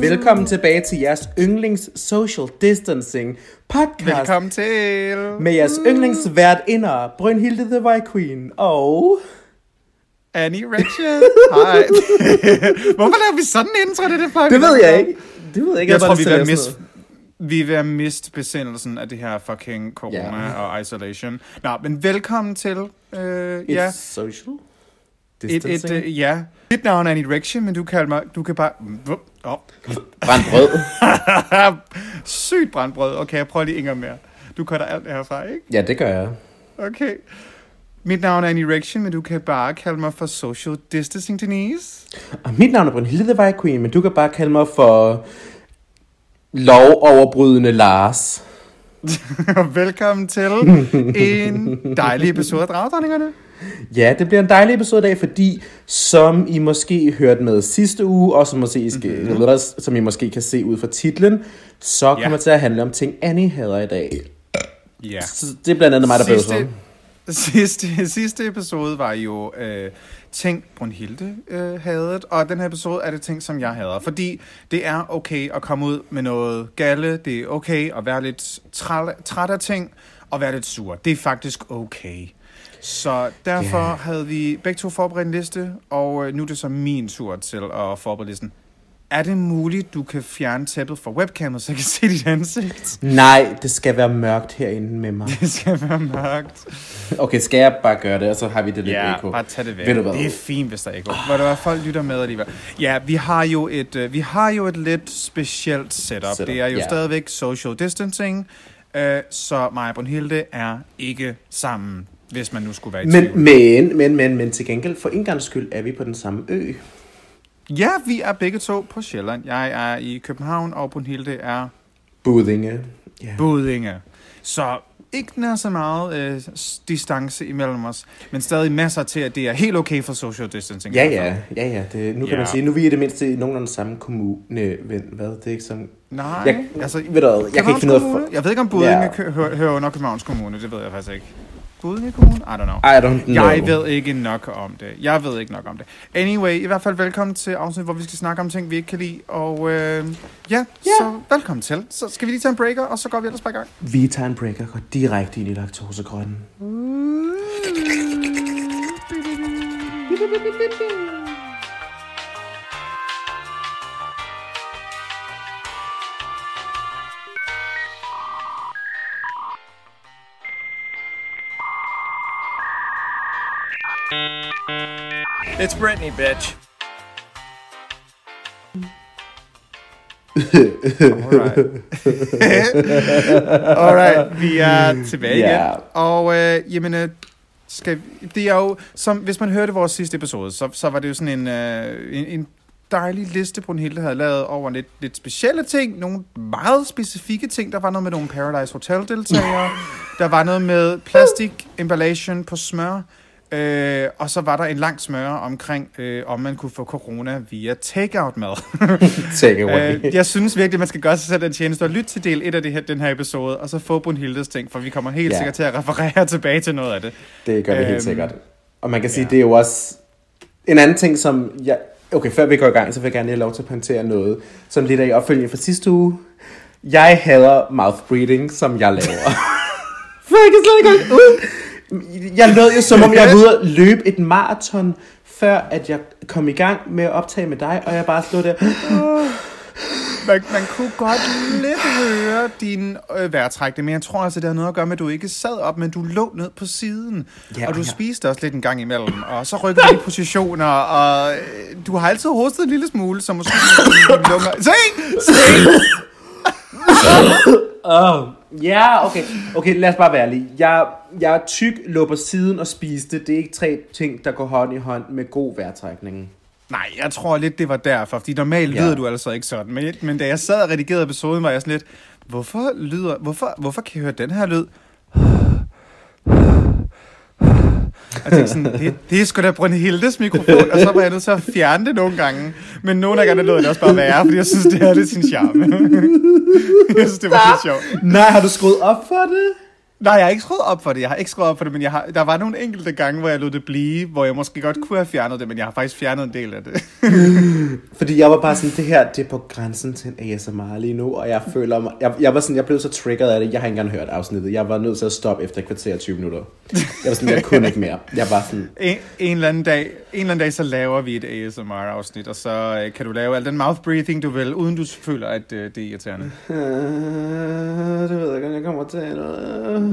Velkommen tilbage til jeres yndlings social distancing podcast. Velkommen til. Med jeres yndlingsvært inder, Brynhilde the White Queen og... Annie Rachel. Hej. Hvorfor laver vi sådan en intro? Det, det, for, Det ved jeg ikke. Det ved jeg ikke. Jeg, tror, bare vi vil miste vi er ved at miste besindelsen af det her fucking corona Ja. og isolation. Nå, men velkommen til. Øh, noget. ja, It's social et, distancing. et, øh, ja. Mit navn er Annie Rachel, men du kan mig, du kan bare... Oh. Brændt brød. Sygt brandbrød. Okay, jeg prøver lige gang mere. Du cutter alt det herfra, ikke? Ja, det gør jeg. Okay. Mit navn er Annie Rachel, men du kan bare kalde mig for Social Distancing Denise. Og mit navn er Brynhilde the White Queen, men du kan bare kalde mig for... Lovoverbrydende Lars. Velkommen til en dejlig episode af Dragdronningerne. Ja, det bliver en dejlig episode i dag, fordi som I måske hørte med sidste uge, og som, måske, I skal, mm-hmm. som I måske kan se ud fra titlen, så kommer Ja. til at handle om ting, Annie hader i dag. Ja. Så det er blandt andet mig, der. Sidste, sidste, sidste episode var jo øh, ting, Brunhilde øh, havde, og den her episode er det ting, som jeg hader. Fordi det er okay at komme ud med noget galle, det er okay at være lidt træt, træt af ting, og være lidt sur. Det er faktisk okay. Så derfor yeah. havde vi begge to forberedt en liste, og øh, nu er det så min tur til at forberede listen. Er det muligt, du kan fjerne tæppet fra webcamet, så jeg kan se dit ansigt? Nej, det skal være mørkt herinde med mig. Det skal være mørkt. Okay, skal jeg bare gøre det, og så har vi det lidt Ja, eko. bare tag det væk. Ved du hvad? Det er fint, hvis der er Hvor der er folk lytter med alligevel. Ja, vi har jo et, øh, vi har jo et lidt specielt setup. Setup, Det er jo ja. stadigvæk social distancing, øh, så mig og Brunhilde er ikke sammen, hvis man nu skulle være i tvivl. Men, men, men, men, men til gengæld, for en skyld, er vi på den samme ø. Ja, vi er begge to på Sjælland. Jeg er i København, og Brunhilde er Budinge. Ja. Budinge. Så ikke nær så meget øh, distance imellem os, men stadig masser til, at det er helt okay for social distancing. Ja, ja, ja, ja. Det, nu kan Ja. man sige, nu er vi i det mindste i nogenlunde samme kommune. Ven, hvad? Det er ikke sådan... Nej, Jeg, altså, ved du jeg kan ikke finde ud af... Jeg ved ikke, om Budinge Ja. yeah. hører, hører under Københavns Kommune. Det ved jeg faktisk ikke. Budinge Kommune? I don't know. I don't know. Jeg ved ikke nok om det. Jeg ved ikke nok om det. Anyway, i hvert fald velkommen til afsnit, hvor vi skal snakke om ting, vi ikke kan lide. Og øh, ja, Ja. så velkommen til. Så skal vi lige tage en breaker, og så går vi ellers bare i gang. Vi tager en break og går direkte ind i laktosegrønnen. It's Britney, bitch. Alright. Alright, vi er tilbage igen. Og øh, jamen, øh, skal, vi- det er jo, som, hvis man hørte vores sidste episode, så, så var det jo sådan en, øh, en, en dejlig liste, Brunhilde havde lavet over lidt, lidt specielle ting, nogle meget specifikke ting. Der var noget med nogle Paradise Hotel-deltagere, der var noget med plastik emballation på smør, øh, og så var der en lang smør omkring, øh, om man kunne få corona via takeout-mad. Take. Øh, jeg synes virkelig, man skal gøre sig selv den tjeneste og lytte til del 1 af det her, den her episode, og så få Brunhildes ting, for vi kommer helt Ja. sikkert til at referere tilbage til noget af det. Det gør vi helt Øhm, sikkert. Og man kan sige, ja. det er jo også... En anden ting, som jeg... Okay, før vi går i gang, så vil jeg gerne have lov til at pointere noget, som lidt er i opfølgning fra sidste uge. Jeg hader mouth breathing, som jeg laver. For jeg kan slet ikke ud. Jeg lød jo, som om jeg var ude og løbe et maraton, før at jeg kom i gang med at optage med dig, og jeg bare stod der... Man, man kunne godt lidt høre din øh, vejrtrækning, men jeg tror altså, det har noget at gøre med, at du ikke sad op, men du lå ned på siden. Ja, Ja, og du jeg- spiste også lidt en gang imellem, og så rykkede du i positioner, og øh, du har altid hostet en lille smule, så måske lunger... Se! Se! Oh. Ja, okay. Okay, lad os bare være ærlige. Jeg, jeg er tyk, lå på siden og spiste. Det er ikke tre ting, der går hånd i hånd med god vejrtrækning. Nej, jeg tror lidt, det var derfor, fordi normalt Ja. lyder du altså ikke sådan. Men, men da jeg sad og redigerede episoden, var jeg sådan lidt, hvorfor lyder, hvorfor, hvorfor kan jeg høre den her lyd? Jeg tænkte sådan, det, det er sgu da Brunhildes mikrofon, og så var jeg nødt til at fjerne det nogle gange. Men nogle af gange lød det også bare være, fordi jeg synes, det er lidt sin charme. jeg synes, det var lidt sjovt. Nej, har du skruet op for det? Nej, jeg har ikke skruet op for det. Jeg har ikke skruet op for det, men jeg har, der var nogle enkelte gange, hvor jeg lod det blive, hvor jeg måske godt kunne have fjernet det, men jeg har faktisk fjernet en del af det. Fordi jeg var bare sådan, det her, det er på grænsen til en ASMR lige nu, og jeg føler mig, jeg, jeg var sådan, jeg blev så triggeret af det, jeg har ikke engang hørt afsnittet. Jeg var nødt til at stoppe efter et kvarter og 20 minutter. Jeg var sådan, jeg kunne ikke mere. Jeg var sådan, En, en, eller anden dag, en eller anden dag, så laver vi et ASMR-afsnit, og så øh, kan du lave al den mouth breathing, du vil, uden du føler, at øh, det er irriterende. det ved jeg ikke, om jeg kommer til noget.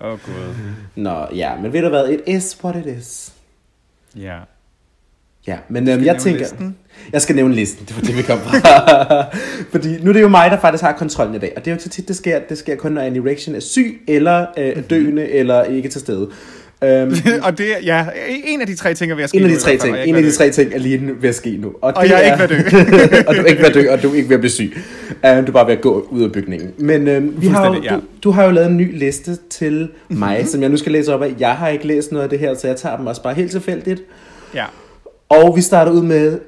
Åh, oh, gud. Nå, ja, men ved du hvad, it is what it is. Ja. Ja, men øhm, jeg tænker... listen? Jeg skal nævne listen, det var det, vi kom fra. Fordi nu er det jo mig, der faktisk har kontrollen i dag. Og det er jo ikke så tit, det sker. Det sker kun, når Annie Reaction er syg, eller øh, døende, eller ikke til stede. Um, og det ja, en af de tre ting er ved at ske en af de tre ting, og en af de tre ting er lige ved at ske nu. Og det jeg er ikke ved at dø. og du er ikke ved at dø, og du er ikke ved at blive syg. Um, du er bare ved at gå ud af bygningen. Men um, vi har jo, ja. du, du har jo lavet en ny liste til mig, Mhm. som jeg nu skal læse op af. Jeg har ikke læst noget af det her, så jeg tager dem også bare helt tilfældigt. Ja. Og vi starter ud med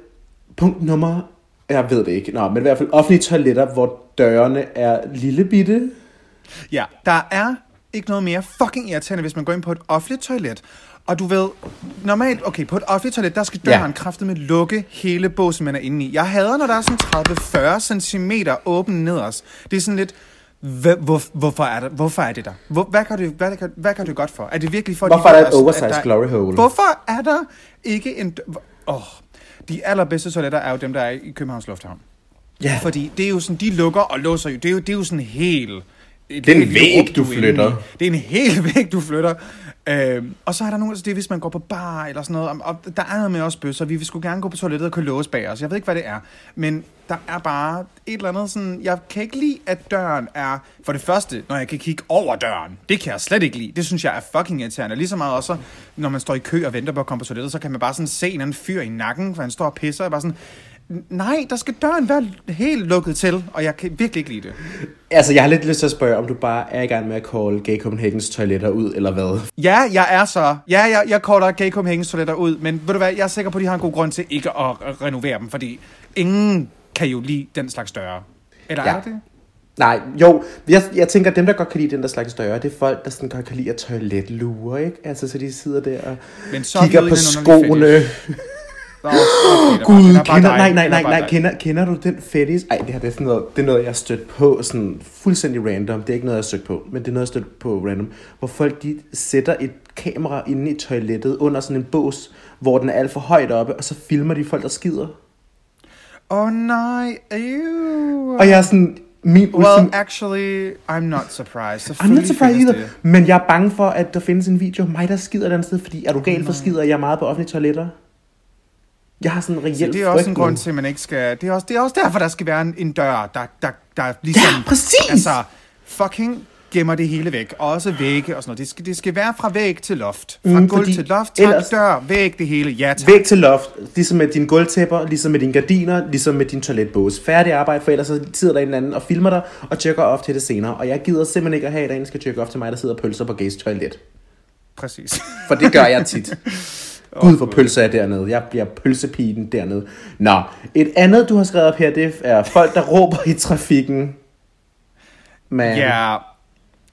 punkt nummer, jeg ved det ikke, Nå, men i hvert fald offentlige toiletter, hvor dørene er lille bitte. Ja, der er ikke noget mere fucking irriterende, hvis man går ind på et offentligt toilet, og du ved, normalt, okay, på et offentligt toilet, der skal døren Ja. kraftet med lukke hele båsen, man er inde i. Jeg hader, når der er sådan 30-40 cm åben nederst. Det er sådan lidt, hvor, hvorfor, er det, hvorfor er det der? Hvor, hvad, gør det, hvad, gør, hvad gør det godt for? Er det virkelig for... at de Hvorfor er der et oversized der- glory hole? Hvorfor er der ikke en... Åh, oh, de allerbedste toiletter er jo dem, der er i Københavns Lufthavn. Ja, Fordi det er jo sådan, de lukker og låser jo. Det er jo, det er jo sådan helt... Det er en væg, du flytter. Det er en hel væg, du flytter. Øhm, og så er der nogen, altså det er, hvis man går på bar eller sådan noget, og- og der er noget med os bøsser, vi vil skulle gerne gå på toilettet og kunne låse bag os. Jeg ved ikke, hvad det er, men der er bare et eller andet sådan, jeg kan ikke lide, at døren er, for det første, når jeg kan kigge over døren, det kan jeg slet ikke lide. Det synes jeg er fucking irriterende. Lige så meget også, når man står i kø og venter på at komme på toilettet, så kan man bare sådan se en anden fyr i nakken, for han står og pisser, og bare sådan, nej, der skal døren være helt lukket til, og jeg kan virkelig ikke lide det. altså jeg har lidt lyst til at spørge, om du bare er i gang med at call Gay Copenhagens toiletter ud, eller hvad? Ja, jeg er så. Ja, jeg, jeg kolder Gay Copenhagen's toiletter ud, men ved du hvad, jeg er sikker på, at de har en god grund til ikke at renovere dem, fordi ingen kan jo lide den slags døre. Eller Ja. er det? Nej, jo, jeg, jeg tænker, at dem, der godt kan lide den der slags døre, det er folk, der sådan godt kan lide at toiletlurer, ikke? Altså, så de sidder der og Men så kigger er på skoene. fetish. Nå, okay, der Gud, er kender, nej, nej, er nej, nej, kender, kender du den fetish? Ej, det her det er, sådan noget, det er noget, jeg har stødt på, sådan fuldstændig random. Det er ikke noget, jeg har søgt på, men det er noget, jeg har stødt på random. Hvor folk, de sætter et kamera inde i toilettet under sådan en bås, hvor den er alt for højt oppe, og så filmer de folk, der skider. Åh oh, nej, ew. Og jeg er sådan, min Well, ultim- actually, I'm not surprised. I'm not surprised either, det. men jeg er bange for, at der findes en video af mig, der skider et andet sted, fordi er du gal for skider jeg meget på offentlige toiletter? Jeg har sådan en reel Så det er også en grund til, at man ikke skal... Det er også, det er også derfor, der skal være en, en dør, der, der, der ligesom... Ja, præcis! Altså, fucking gemmer det hele væk. Og også vægge og sådan noget. Det skal, det skal være fra væg til loft. Fra Mm, gulv til loft. Tak, ellers- dør, væg, det hele. Ja, tak. Væg til loft, ligesom med dine gulvtæpper, ligesom med dine gardiner, ligesom med din toiletbås. Færdig arbejde, for ellers så sidder der en anden og filmer dig og tjekker op til det senere. Og jeg gider simpelthen ikke at have, at en skal tjekke op til mig, der sidder og pølser på Gays toilet. Præcis. For det gør jeg tit. Gud, hvor pølser er dernede. Jeg bliver pølsepigen dernede. Nå, et andet, du har skrevet op her, det er folk, der råber i trafikken. Men, Ja,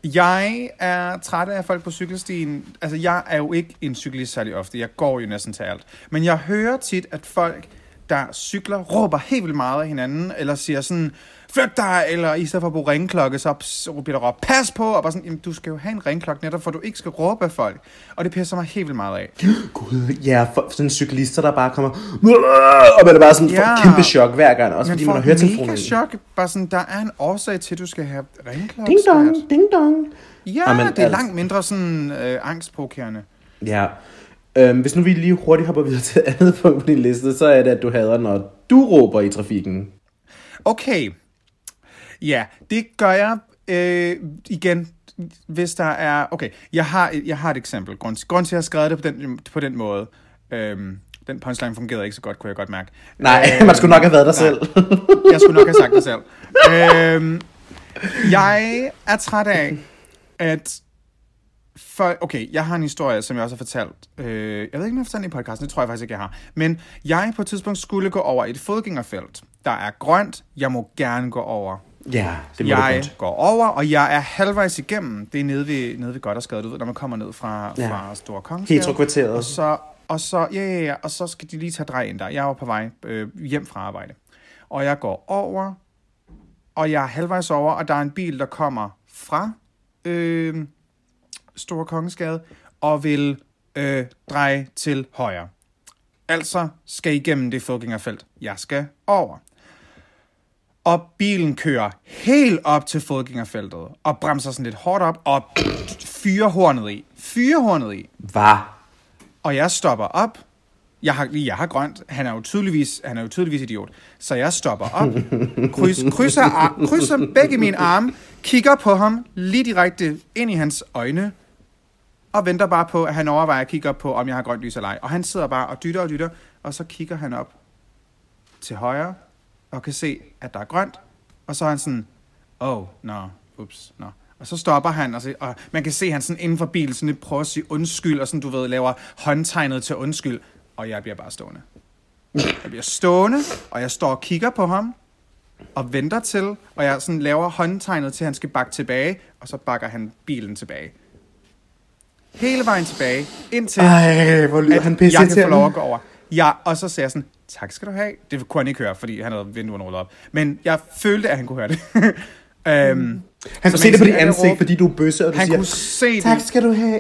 jeg er træt af folk på cykelstien. Altså, jeg er jo ikke en cyklist særlig ofte. Jeg går jo næsten til alt. Men jeg hører tit, at folk, der cykler, råber helt vildt meget af hinanden, eller siger sådan, flyt dig, eller i stedet for at bruge ringklokke, så bliver der råbt, pas på, og bare sådan, du skal jo have en ringklokke netop, for du ikke skal råbe af folk. Og det pisser mig helt vildt meget af. Gud, ja, for, sådan cyklister, der bare kommer, og man er bare sådan ja. Ja. kæmpe chok hver gang, også fordi man har hørt telefonen. mega chok. Bare sådan, der er en årsag til, at du skal have ringklokke. Ding dong, ding dong. Ja, Jamen, det er altså- langt mindre sådan øh, angstprovokerende. Ja. Øhm, hvis nu vi lige hurtigt hopper videre til et andet punkt på din liste, så er det, at du hader, når du råber i trafikken. Okay. Ja, det gør jeg øh, igen, hvis der er... Okay, jeg har, jeg har et eksempel. Grund, grund til, at jeg har skrevet det på den, på den måde. Øhm, den punchline fungerede ikke så godt, kunne jeg godt mærke. Nej, Øhm, man skulle nok have været der nej. selv. Jeg skulle nok have sagt det selv. øhm, jeg er træt af, at for, okay, jeg har en historie, som jeg også har fortalt. Øh, jeg ved ikke, om jeg har fortalt i podcasten, det tror jeg faktisk ikke, jeg har. Men jeg på et tidspunkt skulle gå over et fodgængerfelt. Der er grønt, jeg må gerne gå over. Ja, det må jeg godt. går over, og jeg er halvvejs igennem. Det er nede ved, nede ved Goddersgade, du ved, når man kommer ned fra, ja. fra Store Kongsgade. Heterokvarteret. Og så, og så, ja, ja, ja, og så skal de lige tage drej ind der. Jeg var på vej øh, hjem fra arbejde. Og jeg går over, og jeg er halvvejs over, og der er en bil, der kommer fra øh, Store Kongensgade, og vil øh, dreje til højre. Altså skal igennem det fodgængerfelt, jeg skal over. Og bilen kører helt op til fodgængerfeltet, og bremser sådan lidt hårdt op, og fyrer hornet i. Fyrer hornet i. Hvad? Og jeg stopper op. Jeg har, jeg har grønt. Han er jo tydeligvis, han er jo tydeligvis idiot. Så jeg stopper op, kryds, krydser, ar, krydser begge mine arme, kigger på ham lige direkte ind i hans øjne, og venter bare på, at han overvejer at kigge op på, om jeg har grønt lys eller ej. Og han sidder bare og dytter og dytter, og så kigger han op til højre, og kan se, at der er grønt. Og så er han sådan, oh, nå, no, ups, nå. No. Og så stopper han, og, så, og man kan se, at han sådan inden for bilen sådan lidt prøver at sige undskyld, og sådan, du ved, laver håndtegnet til undskyld. Og jeg bliver bare stående. Jeg bliver stående, og jeg står og kigger på ham, og venter til, og jeg sådan laver håndtegnet til, at han skal bakke tilbage, og så bakker han bilen tilbage. Hele vejen tilbage, indtil Ej, hvor lyder at han pisse jeg kan få lov at gå over. Ja, og så sagde jeg sådan, tak skal du have. Det kunne han ikke høre, fordi han havde vinduerne rullet op. Men jeg følte, at han kunne høre det. øhm, Han kunne se det på dit ansigt, jeg fordi du er bøsse, og du han siger, kunne se det. tak skal du have.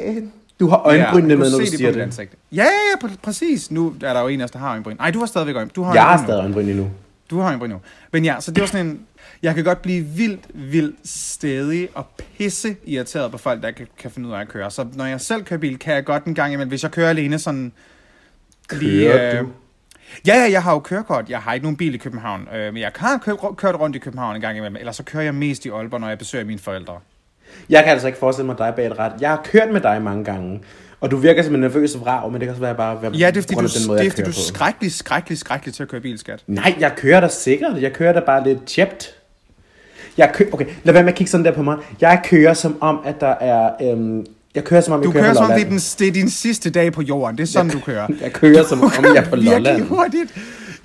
Du har øjenbrynene han med, når du det siger det. ansigt. Ja, ja, ja, pr- præcis. Nu er der jo en af os, der har øjenbryn. Nej, du har stadigvæk øjenbryn. Du har Jeg har stadig øjenbryn endnu. Du har øjenbryn nu. Men ja, så det var sådan en... Jeg kan godt blive vildt, vildt stedig og pisse irriteret på folk, der kan, kan finde ud af at køre. Så når jeg selv kører bil, kan jeg godt en gang imellem, hvis jeg kører alene sådan... Kører du? Ja, ja, jeg har jo kørekort. Jeg har ikke nogen bil i København. Øh, men jeg har kørt, kørt rundt i København en gang imellem. Eller så kører jeg mest i Aalborg, når jeg besøger mine forældre. Jeg kan altså ikke forestille mig dig bag et ret. Jeg har kørt med dig mange gange, og du virker som en nervøs vrag, men det kan også være bare være Ja, det er fordi, du, den måde, det er, fordi du er skrækkelig, skrækkelig, skrækkelig til at køre bil, skat. Nej, jeg kører da sikkert. Jeg kører da bare lidt tjept. Jeg kø- okay, lad være med at kigge sådan der på mig. Jeg kører som om, at der er... Øhm, jeg kører som om, jeg Du kører, kører på som om, det er, den, det er din sidste dag på jorden. Det er sådan, du kører. Jeg kører som om, jeg er på Virkelig Lolland. hurtigt.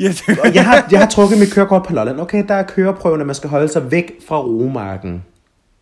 Ja, det, Og jeg har, jeg har trukket mit kørekort på Lolland. Okay, der er køreprøven, at man skal holde sig væk fra romarken.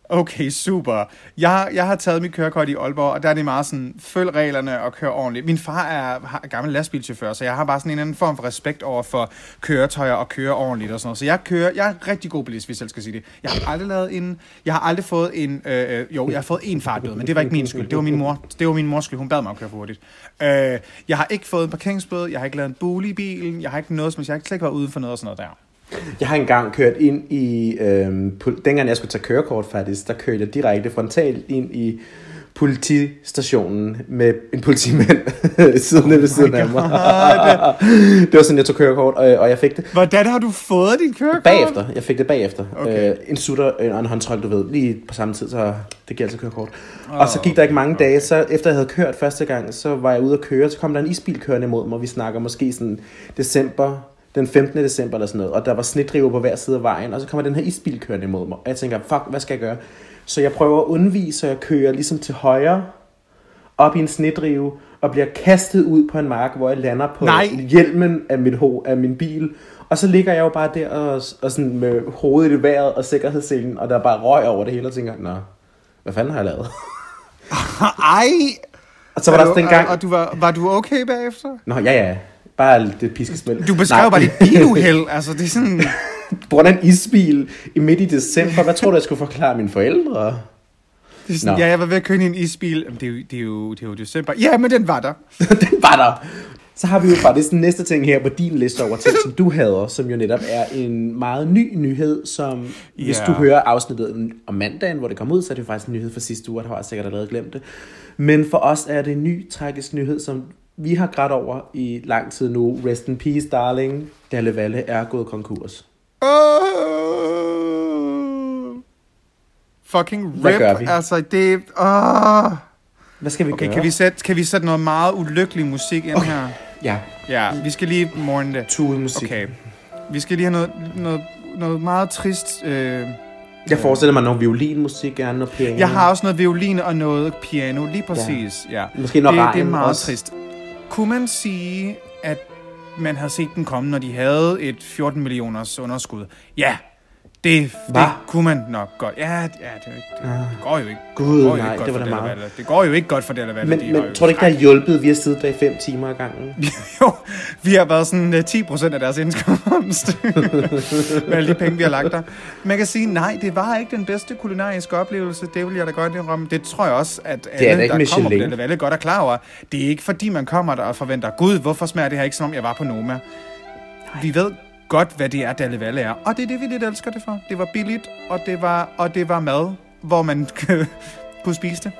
Okay, super. Jeg, jeg har taget mit kørekort i Aalborg, og der er det meget sådan, følg reglerne og kør ordentligt. Min far er, har- gammel lastbilchauffør, så jeg har bare sådan en anden form for respekt over for køretøjer og køre ordentligt og sådan noget. Så jeg kører, jeg er rigtig god bilist, hvis jeg skal sige det. Jeg har aldrig lavet en, jeg har aldrig fået en, øh, øh jo, jeg har fået en fartbøde, men det var ikke min skyld. Det var min mor, det var min mors skyld. Hun bad mig at køre for hurtigt. Øh, jeg har ikke fået en parkeringsbøde, jeg har ikke lavet en bule i bilen, jeg har ikke noget, som jeg har ikke slet ikke været ude for noget og sådan noget der. Jeg har engang kørt ind i... Pol- dengang jeg skulle tage kørekort faktisk, der kørte jeg direkte frontalt ind i politistationen med en politimand siddende ved siden af mig. det var sådan, jeg tog kørekort, og, og jeg fik det Hvordan har du fået din kørekort? bagefter. Jeg fik det bagefter. Okay. Øh, en sutter øh, og en håndtrol, du ved, lige på samme tid, så det giver altså kørekort. Oh, og så gik der ikke mange dage, så efter jeg havde kørt første gang, så var jeg ude at køre, så kom der en isbil kørende imod mig, vi snakker måske sådan december, den 15. december eller sådan noget, og der var snedriver på hver side af vejen, og så kommer den her isbil kørende imod mig, og jeg tænker, fuck, hvad skal jeg gøre? Så jeg prøver at undvige, så jeg kører ligesom til højre, op i en snedrive, og bliver kastet ud på en mark, hvor jeg lander på Nej. hjelmen af, mit ho- af min bil. Og så ligger jeg jo bare der og, og sådan med hovedet i vejret og sikkerhedsselen, og der er bare røg over det hele, og tænker, nå, hvad fanden har jeg lavet? Ej! Og så var der også den gang... Og, og du var, var du okay bagefter? Nå, ja, ja. Bare det piskesmæld. Du beskrev bare dit biluheld. Altså, det er sådan... På grund af en isbil i midt i december. Hvad tror du, jeg skulle forklare mine forældre? Det er sådan ja, jeg var ved at i en isbil. Jamen, det, er jo, det, er jo, det er jo december. Ja, men den var der. den var der. Så har vi jo faktisk den næste ting her på din liste over ting, som du hader, som jo netop er en meget ny nyhed, som hvis Ja. du hører afsnittet om mandagen, hvor det kom ud, så er det jo faktisk en nyhed fra sidste uge, og der har jeg sikkert allerede glemt det. Men for os er det en ny tragisk nyhed, som vi har grædt over i lang tid nu. Rest in peace, darling. Dalle Valle er gået konkurs. Oh. Fucking rip. Hvad gør vi? Altså, det... Oh. Hvad skal vi Okay, gøre? kan vi, sætte, kan vi sætte noget meget ulykkelig musik ind her? Ja, Ja, vi skal lige morgen det. tude musik. Okay. Vi skal lige have noget, noget, noget meget trist øh, Jeg forestiller mig noget violinmusik, gerne noget piano. Jeg har også noget violin og noget piano, lige præcis. Ja. Måske noget det, det er regn meget også. trist. Kunne man sige, at man havde set den komme, når de havde et 14 millioners underskud? Ja, det, det Hva? kunne man nok godt. Ja, ja det, det, det går jo ikke. Gud, det går nej, det var da meget. Det går jo ikke godt for Della Valle. Men, de men jo tror du ikke, det har hjulpet, vi har siddet der i fem timer ad gangen? jo, vi har været sådan øh, 10 procent af deres indkomst. med alle de penge, vi har lagt der. Man kan sige, nej, det var ikke den bedste kulinariske oplevelse. Det vil jeg da godt indrømme. Det tror jeg også, at alle, ikke der kommer på Michelin. Valle, godt er klar over. Det er ikke fordi, man kommer der og forventer, gud, hvorfor smager det her ikke, som om jeg var på Noma? Vi ved godt, hvad det er, Dalle Valle er. Og det er det, vi lidt elsker det for. Det var billigt, og det var, og det var mad, hvor man kunne spise det.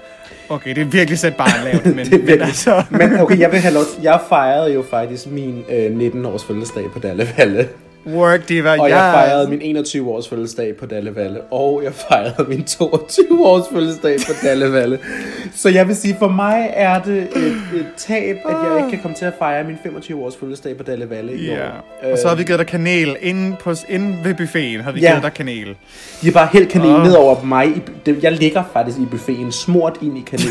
Okay, det er virkelig sat bare lavt, men, Det er men altså... Men okay, jeg vil have lov Jeg fejrede jo faktisk min øh, 19-års fødselsdag på Dalle Valle. Work diva, Og jeg yes. fejrede min 21-års fødselsdag på Dalle Valle. Og jeg fejrede min 22-års fødselsdag på Dalle Valle. Så jeg vil sige, for mig er det et, et tab, at jeg ikke kan komme til at fejre min 25-års fødselsdag på Dalle Valle i Ja, år. og så har vi givet dig kanel inde, på, inde ved buffeten, har vi Ja. givet dig kanel. De har bare hældt kanel Åh. ned over mig. Jeg ligger faktisk i buffeten, smurt ind i kanel.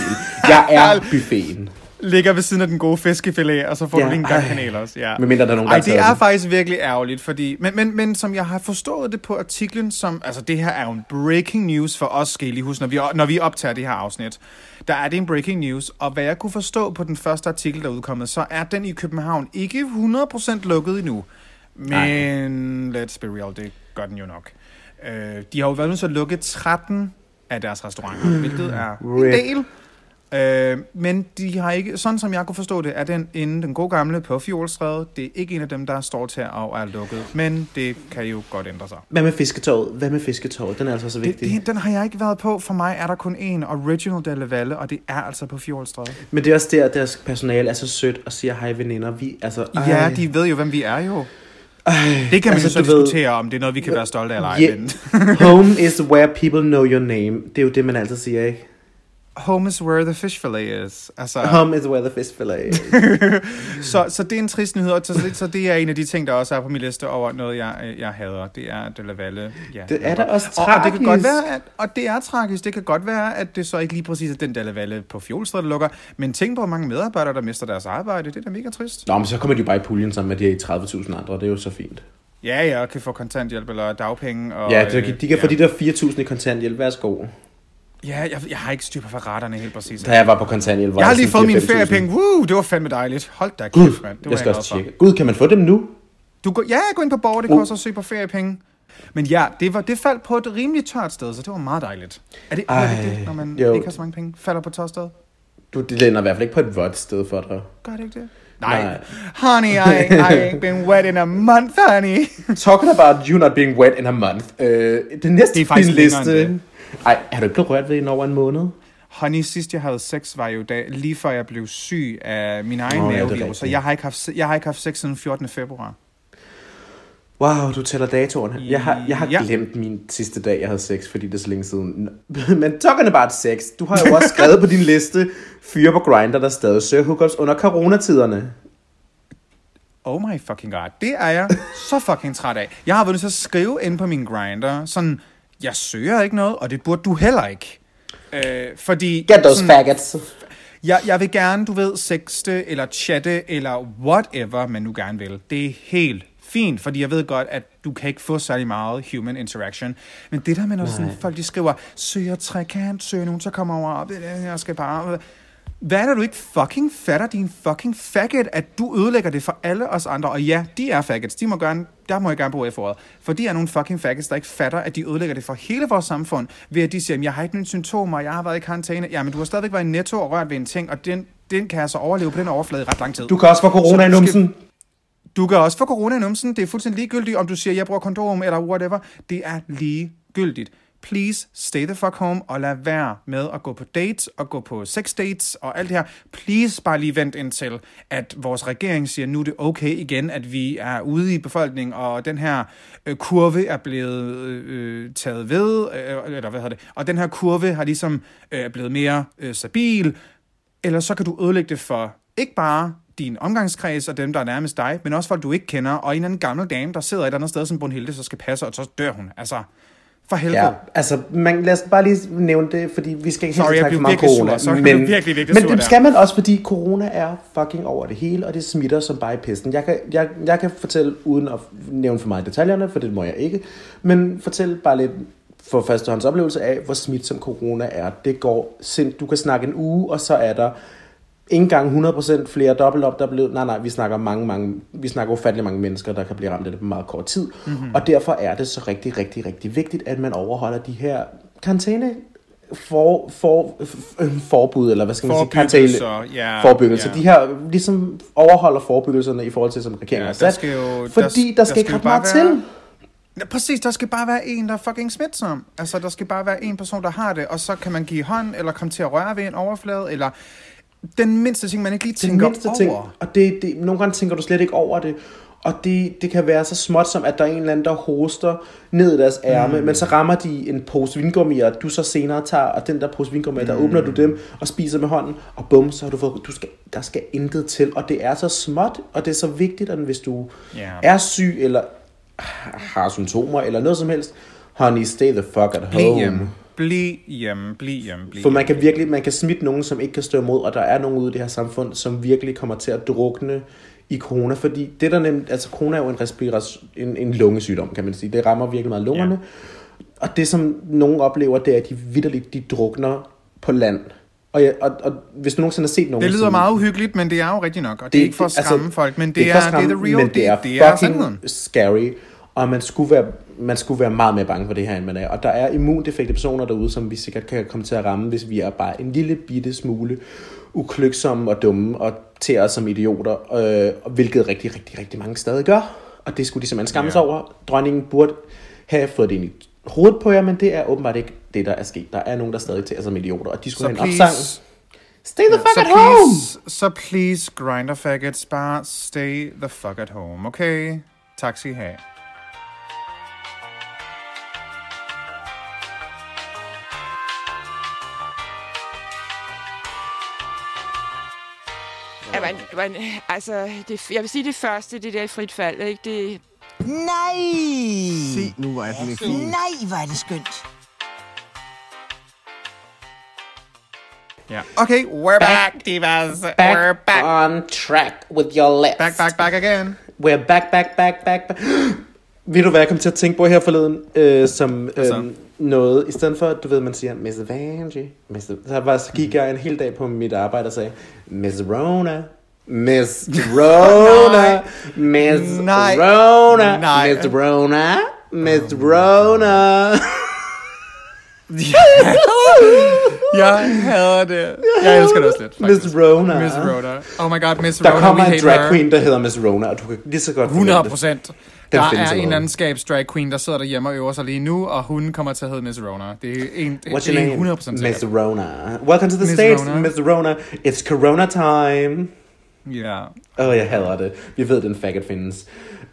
Jeg er buffeten. Ligger ved siden af den gode fiskefilet, og så får Ja, du lige en gang ej. kanel også. Ja. Medmindre der er nogen, der Ej, det er den. faktisk virkelig ærgerligt, fordi... Men, men, men som jeg har forstået det på artiklen, som... Altså, det her er jo en breaking news for os, skal I lige huske, når vi, når vi optager det her afsnit. Der er det en breaking news, og hvad jeg kunne forstå på den første artikel, der er udkommet, så er den i København ikke 100% lukket endnu. Men let's be real, det gør den jo nok. Øh, de har jo været nødt til at lukke 13 af deres restauranter, hvilket er en del. Øh, men de har ikke, sådan som jeg kunne forstå det, er den inde den gode gamle på Fjolstræde. Det er ikke en af dem, der står til at er lukket, men det kan jo godt ændre sig. Hvad med fisketåret? Hvad med fisketåret? Den er altså så Det, vigtig. det, den har jeg ikke været på. For mig er der kun en original Delle Valle, og det er altså på Fjolstræde. Men det er også der, at deres personale er så sødt og siger, hej veninder, vi, altså, ej, Ja, de ved jo, hvem vi er jo. Det kan man altså, jo så du ved- diskutere, om det er noget, vi kan være stolte af eller ej. Yeah. Home is where people know your name. Det er jo det, man altid siger, ikke? Home is where the fish fillet is. Altså, Home is where the fish fillet is. så, så det er en trist nyhed, og så, så det er en af de ting, der også er på min liste over noget, jeg, jeg hader. Det er De La Valle. Ja, Det er da også og, og, det kan godt tragisk. være, at, og det er tragisk. Det kan godt være, at det så ikke lige præcis er den De La Valle på Fjolstræde, der lukker. Men tænk på, hvor mange medarbejdere, der mister deres arbejde. Det er da mega trist. Nå, men så kommer de jo bare i puljen sammen med de her 30.000 andre, det er jo så fint. Ja, ja, og kan få kontanthjælp eller dagpenge. Og, Ja, de, de kan øh, få de der 4.000 i kontanthjælp, værsgo. Ja, jeg, jeg har ikke styr på retterne helt præcis. Da jeg var på kontanthjælp, var Jeg har lige fået mine 4.000. feriepenge. Woo, det var fandme dejligt. Hold da Gud, kæft, mand. Det var jeg skal glad også for. tjekke. Gud, kan man få dem nu? Du går, ja, gå ind på borger, det Uh. også søge på feriepenge. Men ja, det, var, det faldt på et rimelig tørt sted, så det var meget dejligt. Er det, det, Ej, det når man jo. ikke har så mange penge? Falder på et tørt sted? Du, det lænder i hvert fald ikke på et vådt sted for dig. Gør det ikke det? Nej. Nej. Honey, I, I ain't been wet in a month, honey. Talking about you not being wet in a month. Øh, det næste Det er faktisk længere liste... end Ej, er du ikke rørt ved en over en måned? Honey, sidst jeg havde sex, var jo da, lige før jeg blev syg af min egen oh, ja, mavevirus. så rigtigt. jeg har, ikke haft, jeg har ikke haft sex siden 14. februar. Wow, du tæller datoerne. Jeg har, jeg har Ja. glemt min sidste dag, jeg havde sex, fordi det er så længe siden. Men talking about sex, du har jo også skrevet på din liste fyre på Grindr, der stadig søger hookups under coronatiderne. Oh my fucking god. Det er jeg så fucking træt af. Jeg har været nødt til at skrive ind på min grinder, sådan, jeg søger ikke noget, og det burde du heller ikke. Øh, fordi... Get those sådan, faggots. jeg, jeg vil gerne, du ved, sexte eller chatte eller whatever man nu gerne vil. Det er helt fint, fordi jeg ved godt, at du kan ikke få særlig meget human interaction. Men det der med, når sådan, folk de skriver, søger trekant, søger nogen, så kommer over, op, jeg skal bare... Hvad er det, du ikke fucking fatter, din fucking faggot, at du ødelægger det for alle os andre? Og ja, de er faggots. De må gerne, der må jeg gerne bruge F-ordet. For de er nogle fucking faggots, der ikke fatter, at de ødelægger det for hele vores samfund, ved at de siger, jeg har ikke nogen symptomer, jeg har været i karantæne. Ja, men du har stadigvæk været i netto og rørt ved en ting, og den, den kan altså overleve på den overflade i ret lang tid. Du kan også få corona i numsen. Du kan også få corona i numsen. Det er fuldstændig ligegyldigt, om du siger, jeg bruger kondom eller whatever. Det er ligegyldigt. Please stay the fuck home og lad være med at gå på dates og gå på sex dates og alt det her. Please bare lige vent indtil, at vores regering siger, nu er det okay igen, at vi er ude i befolkningen, og den her øh, kurve er blevet øh, øh taget ved, øh, eller hvad hedder det, og den her kurve har ligesom øh, blevet mere øh, stabil, eller så kan du ødelægge det for ikke bare din omgangskreds og dem, der er nærmest dig, men også folk, du ikke kender, og en eller anden gammel dame, der sidder et eller andet sted som Brunhilde, så skal passe, og så dør hun. Altså, for helvede. Ja, altså, man, lad os bare lige nævne det, fordi vi skal ikke Sorry, snakke for meget sur. corona. Så blev jeg virkelig, virkelig men sur det skal man også, fordi corona er fucking over det hele, og det smitter som bare i pesten. Jeg kan, jeg, jeg kan fortælle, uden at nævne for meget detaljerne, for det må jeg ikke, men fortæl bare lidt for førstehånds oplevelse af, hvor smitsom corona er. Det går sind, du kan snakke en uge, og så er der ikke engang 100% flere dobbelt op, der er blevet, nej nej, vi snakker mange, mange, vi snakker ufattelig mange mennesker, der kan blive ramt af det på meget kort tid, mm-hmm. og derfor er det så rigtig, rigtig, rigtig vigtigt, at man overholder de her karantæne for, for, for, forbud, eller hvad skal man sige, Forebyggelser, ja, forebyggelse. ja. De her ligesom overholder forebyggelserne i forhold til, som regeringen Ja, har der sat, jo- fordi der- der, skal der ikke skal ret jo bare meget være- til. Ja, præcis, der skal bare være en, der er fucking smitsom. Altså, der skal bare være en person, der har det, og så kan man give hånd, eller komme til at røre ved en overflade, eller den mindste ting, man ikke lige Den tænker mindste over. ting, og det, det, nogle gange tænker du slet ikke over det, og det, det kan være så småt som, at der er en eller anden, der hoster ned i deres ærme, mm. men så rammer de en pose vingummi, og du så senere tager, og den der pose vingummi, mm. der åbner du dem og spiser med hånden, og bum, så har du fået, du skal, der skal intet til, og det er så småt, og det er så vigtigt, at hvis du Ja. er syg, eller har symptomer, eller noget som helst, honey, stay the fuck at home. hjemme. Bliv hjemme, bliv hjemme, bliv For man kan virkelig, man kan smitte nogen, som ikke kan stå imod, og der er nogen ude i det her samfund, som virkelig kommer til at drukne i corona, fordi det der nemt, altså corona er jo en, respiras, en, en lungesygdom, kan man sige. Det rammer virkelig meget lungerne. Ja. Og det, som nogen oplever, det er, at de vidderligt, de drukner på land. Og, ja, og, og hvis du nogensinde har set nogen... Det lyder som- meget uhyggeligt, men det er jo rigtigt nok, og det, er ikke for at skræmme altså, folk, men det, ikke er, at skræmme, det er the real, det, det er, det er fucking sandheden. scary, og man skulle, være, man skulle være meget mere bange for det her, end man er. Og der er immundefekte personer derude, som vi sikkert kan komme til at ramme, hvis vi er bare en lille bitte smule uklyksomme og dumme, og til os som idioter, øh, og hvilket rigtig, rigtig, rigtig mange stadig gør. Og det skulle de simpelthen skamme sig Ja. over. Dronningen burde have fået det ind i hovedet på jer, men det er åbenbart ikke det, der er sket. Der er nogen, der stadig tager som idioter, og de skulle Så have en opsang. please, Stay the fuck så at home! please, så please, grinder faggots, bare stay the fuck at home, okay? Tak skal I have. Jamen, man, altså, det, jeg vil sige det første, det der i frit fald, ikke? Det, Nej! Se nu, hvor er den fin. Nej, hvor er det skønt. Ja. Okay, we're back, divas. We're Back, back. on track with your lips. Back, back, back again. We're back, back, back, back, back. Ved du, hvad jeg kom til at tænke på her forleden? Øh, som Altså? Noget, i stedet for, du ved, man siger, Miss Vanjie, Miss, så, var, så gik jeg en hel dag på mit arbejde og sagde, Miss Rona, Miss Rona, Miss Nej. Rona, Nej. Miss Rona, Miss Rona. Jeg hader det. Jeg elsker det også lidt, faktisk. Miss Rona. Miss Rhoda. Oh my god, Miss Der Rhoda, kommer we en drag queen, der hedder Miss Rona, og du kan lige så godt fornemme 100 det. procent. Der er en anden skabs drag queen, der sidder derhjemme og øver sig lige nu, og hun kommer til at hedde Miss Rona. Det er en, What's det er name? 100 procent Miss. Rona. Welcome to the Miss States, Rona. Miss Rona. It's Corona time. Ja. Åh, oh, jeg hader det. Vi ved, at den faggot findes.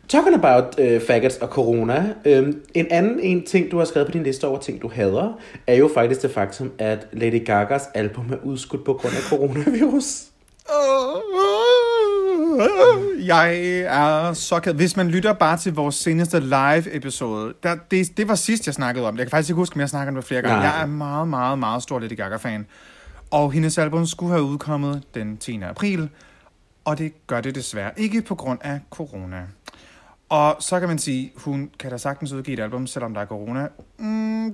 Talking about uh, faggots og corona. Um, en anden en ting, du har skrevet på din liste over ting, du hader, er jo faktisk det faktum, at Lady Gagas album er udskudt på grund af coronavirus. Jeg er så ked. Hvis man lytter bare til vores seneste live-episode, der, det, det var sidst, jeg snakkede om det. Jeg kan faktisk ikke huske, om jeg snakkede om det flere gange. Nej. Jeg er meget, meget, meget stor Lady Gaga-fan. Og hendes album skulle have udkommet den 10. april, og det gør det desværre ikke på grund af corona. Og så kan man sige, hun kan da sagtens udgive et album, selvom der er corona. Mm,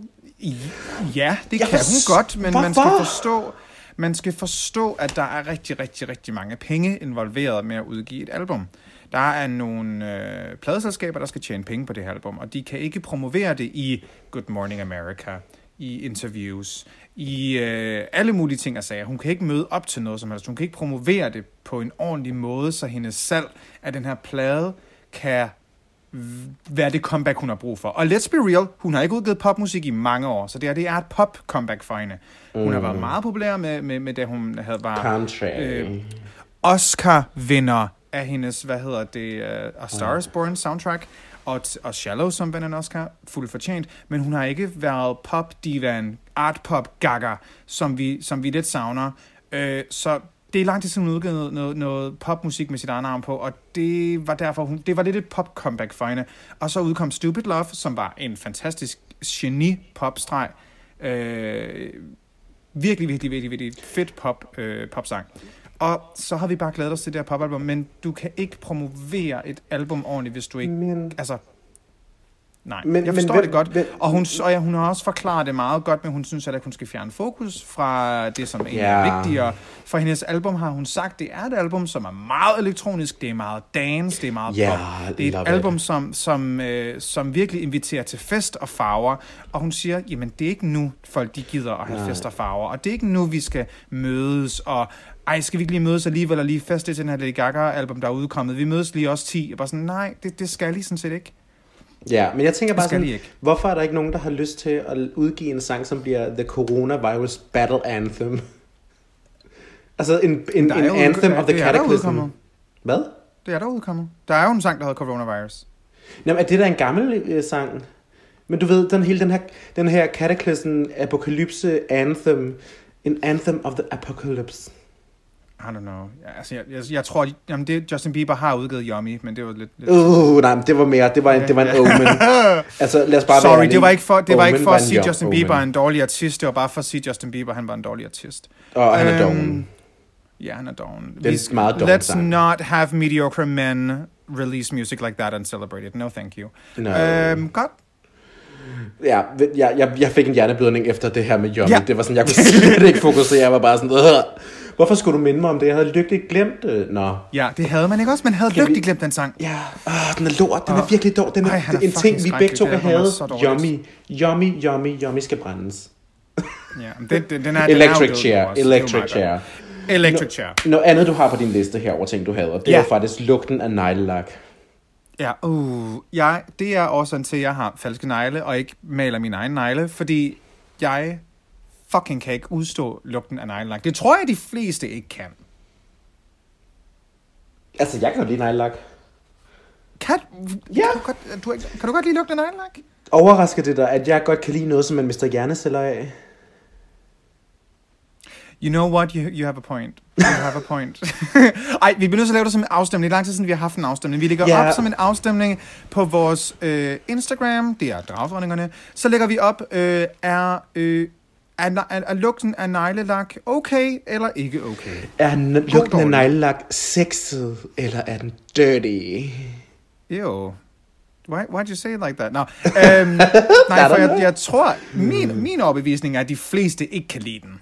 ja, det Jeg kan hun godt, men man skal Hvorfor? forstå, man skal forstå, at der er rigtig, rigtig, rigtig mange penge involveret med at udgive et album. Der er nogle øh, pladeselskaber, der skal tjene penge på det her album, og de kan ikke promovere det i Good Morning America, i interviews, i øh, alle mulige ting og sager. Hun kan ikke møde op til noget som helst. Hun kan ikke promovere det på en ordentlig måde, så hendes salg af den her plade kan være det comeback, hun har brug for. Og let's be real, hun har ikke udgivet popmusik i mange år, så det, her, det er et pop-comeback for hende. Hun har været meget populær med, med, med det, hun havde var Country. øh, Oscar-vinder af hendes, hvad hedder det, uh, A Star is Born soundtrack, og, og Shallow, som vandt en Oscar, fuldt fortjent, men hun har ikke været pop-divan, art-pop-gaga, som vi, som vi lidt savner. Øh, så det er lang tid siden, hun udgav noget, noget, noget popmusik med sit eget navn på, og det var derfor, hun, det var lidt et pop-comeback for hende. Og så udkom Stupid Love, som var en fantastisk geni-popstreg. Øh, virkelig, virkelig, virkelig, virkelig fedt pop, øh, popsang. Og så har vi bare glædet os til det her popalbum, men du kan ikke promovere et album ordentligt, hvis du ikke... Men- Altså, nej, Men- men, jeg men forstår hvem- det godt. hvem- Og hun, og ja, hun har også forklaret det meget godt, men hun synes, at hun skal fjerne fokus fra det, som egentlig Ja. er vigtigere. For hendes album har hun sagt, det er et album, som er meget elektronisk, det er meget dance, det er meget Ja, pop. Det er et album, it. som, som, øh, som virkelig inviterer til fest og farver. Og hun siger, jamen det er ikke nu, folk de gider at have Nej. fest og farver. Og det er ikke nu, vi skal mødes og... Ej, skal vi ikke lige mødes alligevel og lige feste til den her Lady Gaga-album, der er udkommet? Vi mødes lige også 10. Og bare sådan, nej, det, det skal lige sådan set ikke. Ja, men jeg tænker bare sådan, ikke. hvorfor er der ikke nogen, der har lyst til at udgive en sang, som bliver The Coronavirus Battle Anthem? altså en, en, en anthem of the er cataclysm. Hvad? Det er der udkommet. Der er jo en sang, der hedder Coronavirus. Jamen, er det der en gammel øh, sang? Men du ved, den hele den her, den her cataclysm, apokalypse anthem, en anthem of the apocalypse. I don't know. Altså, jeg, jeg, jeg tror, jamen det, Justin Bieber har udgivet Yummy, men det var lidt... lidt... Uh, nej, det var mere, det var en, det var en omen. altså, lad os bare Sorry, det var ikke for, det var ikke for at sige, at Justin. Bieber er en dårlig artist. Det var bare for at sige, at Justin Bieber han var en dårlig artist. Og han er Øhm, doven. Ja, han er doven. Det er meget doven Let's sang. not have mediocre men release music like that and celebrate it. No, thank you. No. Øhm, godt. Ja, jeg, jeg, jeg fik en hjerneblødning efter det her med Yummy. Ja. Det var sådan, jeg kunne slet ikke fokusere. Jeg var bare sådan, "Åh, hvorfor skulle du minde mig om det? Jeg havde lykkeligt glemt det. Nå. Ja, det havde man ikke også. Man havde Kan vi- lykkeligt glemt den sang. Ja, åh, den er lort. Den er Åh. virkelig dårlig. Den er, Ej, er en ting, vi begge to dårligt. Yummy, yummy, yummy, yummy skal brændes. Ja, den, den, den er, Electric den er chair, electric chair. Electric chair. Noget andet, du har på din liste her over ting, du hader, det Ja. er faktisk lugten af neglelak. Ja, uh, jeg, det er årsagen til, at jeg har falske negle, og ikke maler mine egne negle, fordi jeg fucking kan ikke udstå lugten af neglelak. Det tror jeg, de fleste ikke kan. Altså, jeg kan jo lide neglelak. Kan, Ja. kan, du, godt, du, kan du godt lide lugten af neglelak? Overrasker det dig, at jeg godt kan lide noget, som man mister hjerneceller af? You know what? You, you have a point. You have a point. Ej, vi bliver nødt til at lave det som en afstemning. Det er lang tid siden, vi har haft en afstemning. Vi lægger Ja. op som en afstemning på vores øh, Instagram. Det er dragdronningerne. Så lægger vi op, øh, er, øh, er, er, er lugten af neglelak okay eller ikke okay? Er lugten af neglelak sexet, eller er den dirty? Ew. Why, why'd you say it like that? Nå, øhm, nej, for jeg, jeg tror, min, min overbevisning er, at de fleste ikke kan lide den.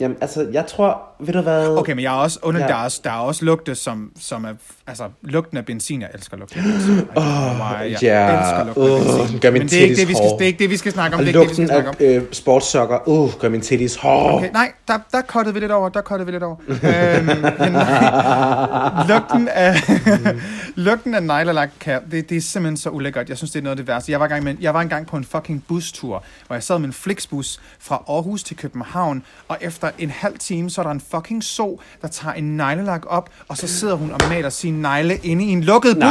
Jamen, altså, jeg tror, ved du hvad? Okay, men jeg er også under, Ja. der, er også, der er også lugte, som, som er, altså, lugten af benzin, jeg elsker lugten af benzin. Know why, jeg elsker lugten af benzin. gør min men det er, ikke det, vi skal, det er ikke det, vi skal snakke om. Det er ikke det, vi skal lugten snakke om. af øh, sportssokker, uh, gør min titties hård. Okay, nej, der, der kottede vi lidt over, der kottede vi lidt over. øhm, men nej, lugten af, lugten af neglelak, kan, det, det er simpelthen så ulækkert. Jeg synes, det er noget af det værste. Jeg var, engang med, jeg var engang på en fucking bustur, hvor jeg sad med en Flixbus fra Aarhus til København, og efter en halv time, så er der en fucking so, der tager en neglelak op, og så sidder hun og maler sin negle inde i en lukket Nej.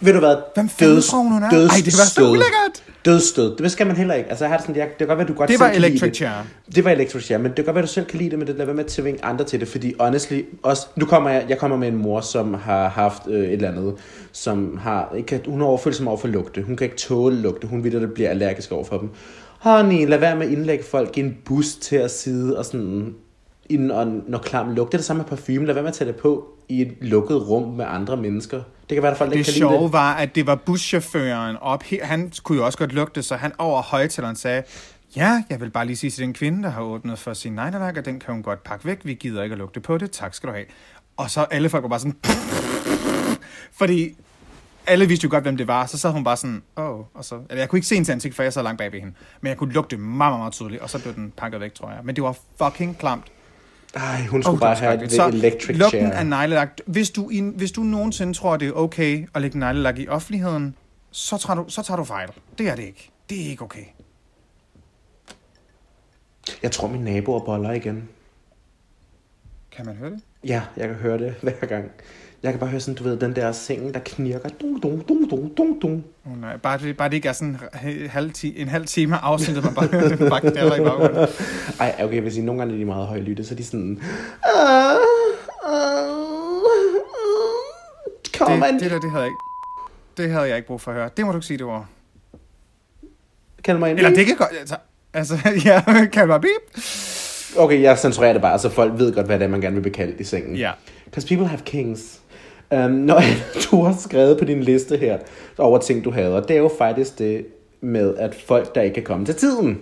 Ved du hvad? Hvem fanden tror hun, hun er? Ej, det var så ulækkert. Dødsstød. Det skal man heller ikke. Altså, jeg har det sådan, jeg, det kan godt være, du godt Det var Electric det. Chair. Det var Electric Chair, men det kan godt være, du selv kan lide det, men det lader være med at tvinge andre til det, fordi honestly, også, nu kommer jeg, jeg kommer med en mor, som har haft øh, et eller andet, som har, ikke, kan- hun har overfølelse over for lugte. Hun kan ikke tåle lugte. Hun ved, at det bliver allergisk over for dem. Honey, lad være med at indlægge folk i en bus til at sidde og sådan inden og når klam lugt. Det er det samme med parfume. Lad være med at tage det på i et lukket rum med andre mennesker. Det kan være, at folk ikke Det kan lide sjove det. var, at det var buschaufføren op. Han kunne jo også godt lugte, så han over højtaleren sagde, ja, jeg vil bare lige sige til den kvinde, der har åbnet for sin neglelak, og den kan hun godt pakke væk. Vi gider ikke at lugte på det. Tak skal du have. Og så alle folk var bare sådan... Fordi alle vidste jo godt, hvem det var. Så sad hun bare sådan, åh. Oh. Og så, eller jeg kunne ikke se hendes ansigt, for jeg sad langt bag ved hende. Men jeg kunne lugte meget, meget, meget tydeligt. Og så blev den pakket væk, tror jeg. Men det var fucking klamt. Ej, hun skulle Åh, bare have Så electric lugten chair. af neglelak. Hvis du, i, hvis du nogensinde tror, det er okay at lægge neglelak i offentligheden, så tager, du, så tager du fejl. Det er det ikke. Det er ikke okay. Jeg tror, min naboer boller igen. Kan man høre det? Ja, jeg kan høre det hver gang. Jeg kan bare høre sådan, du ved, den der sengen, der knirker. Dum, dum, dum, dum, dum, dum. Oh, nej. Bare, det, bare det ikke er sådan en halv, ti, en halv time afsnittet, man bare bare knalder i baggrunden. Ej, okay, jeg vil sige, nogle gange er de meget høje lytte, så er de sådan... "Ah, Kom, Det, man. det der, det havde jeg ikke. Det havde jeg ikke brug for at høre. Det må du ikke sige, det var. Kald mig en Eller det kan godt... Altså, altså ja, kan bare beep. Okay, jeg censurerer det bare, så folk ved godt, hvad det er, man gerne vil blive kaldt i sengen. Ja. Because people have kings. Um, når du har skrevet på din liste her over ting, du hader, det er jo faktisk det med, at folk, der ikke kan komme til tiden.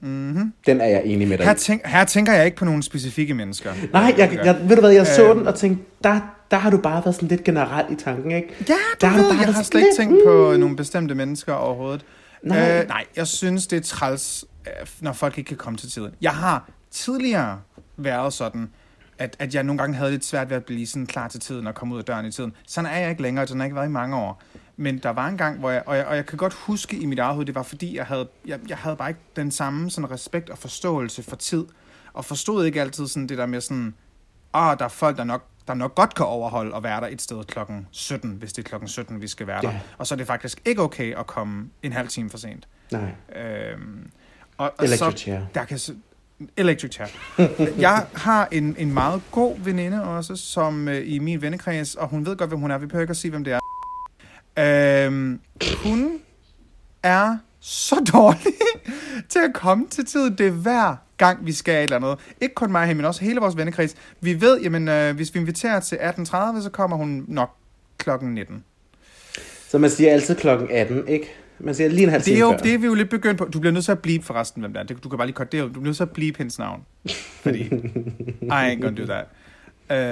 Mm-hmm. Den er jeg enig med dig Her, tænk, her tænker jeg ikke på nogle specifikke mennesker. Nej, jeg, jeg, ved du hvad, jeg så Øhm. den og tænkte, der, der har du bare været sådan lidt generelt i tanken, ikke? Ja, Der har du bare jeg har slet ikke tænkt på nogle bestemte mennesker overhovedet. Nej. Nej. Øh, nej, jeg synes, det er træls, øh, når folk ikke kan komme til tiden. Jeg har tidligere været sådan, at, at jeg nogle gange havde lidt svært ved at blive sådan klar til tiden og komme ud af døren i tiden. Sådan er jeg ikke længere, sådan har jeg ikke været i mange år. Men der var en gang, hvor jeg, og jeg, og jeg kan godt huske i mit eget hoved, det var fordi, jeg havde, jeg, jeg havde bare ikke den samme sådan respekt og forståelse for tid. Og forstod ikke altid sådan det der med sådan, ah, der er folk, der nok, der nok godt kan overholde at være der et sted klokken 17, hvis det er klokken 17, vi skal være der. Ja. Og så er det faktisk ikke okay at komme en halv time for sent. Nej. Øhm, og, og Electric så. Der kan, electric chair. jeg har en, en meget god veninde også, som øh, i min vennekreds, og hun ved godt, hvem hun er. Vi behøver ikke at sige, hvem det er. Øhm, hun er så dårlig til at komme til tiden. Det er hver gang, vi skal et eller andet. Ikke kun mig, men også hele vores vennekreds. Vi ved, jamen, øh, hvis vi inviterer til 18.30, så kommer hun nok klokken 19. Så man siger altid klokken 18, ikke? Man siger lige en halv Det er jo før. det er vi jo lidt begyndt på. Du bliver nødt til at blive forresten, hvem det er. Det- Du kan bare lige korte det. Du bliver nødt til at blive hendes navn. Fordi, I ain't gonna do that.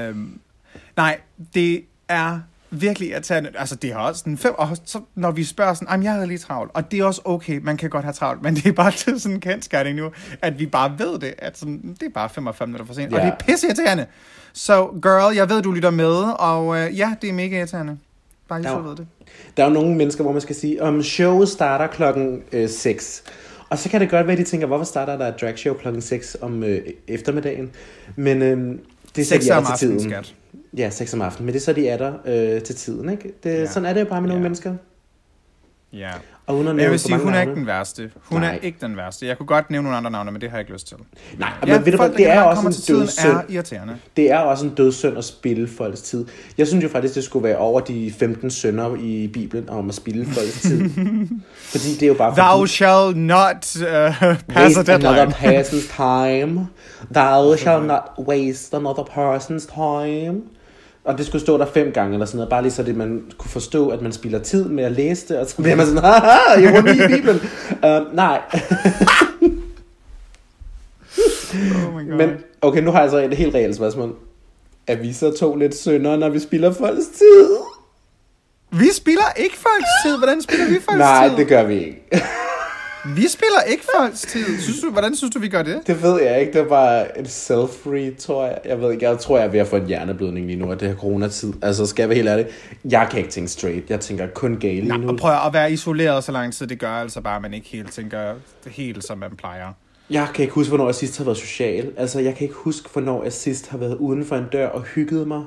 Øhm, nej, det er virkelig irriterende. Altså, det har også en fem, og så, når vi spørger sådan, "Jamen, jeg havde lige travlt, og det er også okay, man kan godt have travlt, men det er bare til sådan en kendskærning nu, at vi bare ved det, at sådan, det er bare 45 minutter for sent, ja. og det er pisse irriterende. Så, girl, jeg ved, du lytter med, og øh, ja, det er mega irriterende. Bare lige så ved det. Der er jo nogle mennesker, hvor man skal sige, om showet starter klokken øh, 6. Og så kan det godt være, at de tænker, hvorfor starter der et dragshow klokken 6 om øh, eftermiddagen? Men øh, det er så de er til tiden. skat. Ja, 6 om aftenen. Men det er så, de er der øh, til tiden, ikke? Det, Ja. Sådan er det jo bare med nogle Ja. mennesker. Ja. Og at Men jeg vil sige, hun er navne. ikke den værste. Hun Nej. er ikke den værste. Jeg kunne godt nævne nogle andre navne, men det har jeg ikke lyst til. Nej, Ja, men ved du hvad, det er også en dødssynd. er irriterende. Det er også en dødssynd at spille folks tid. Jeg synes jo faktisk, det skulle være over de 15 sønder i Bibelen om at spille folks tid. fordi det er jo bare Thou fordi, shall not uh, pass a waste another deadline. person's time. Thou shall not waste another person's time. Og det skulle stå der fem gange eller sådan noget, bare lige så det man kunne forstå, at man spilder tid med at læse det, og så bliver man sådan, haha, ironi i Bibelen. uh, nej, Oh my God. men okay, nu har jeg så et helt reelt spørgsmål. Er vi så to lidt syndere, når vi spiller folks tid? Vi spiller ikke folks tid. Hvordan spiller vi folks Nej, tid? det gør vi ikke. Vi spiller ikke folks tid. Synes du, hvordan synes du, vi gør det? Det ved jeg ikke. Det er bare et self-read, tror jeg. Jeg ved ikke. Jeg tror, jeg er ved at få en hjerneblødning lige nu, og det her coronatid. Altså, skal jeg være helt ærlig? Jeg kan ikke tænke straight. Jeg tænker kun gale lige Nej, nu. og prøv at være isoleret så lang tid, det gør altså bare, at man ikke helt tænker helt, som man plejer. Jeg kan ikke huske, hvornår jeg sidst har været social. Altså, jeg kan ikke huske, hvornår jeg sidst har været uden for en dør og hygget mig.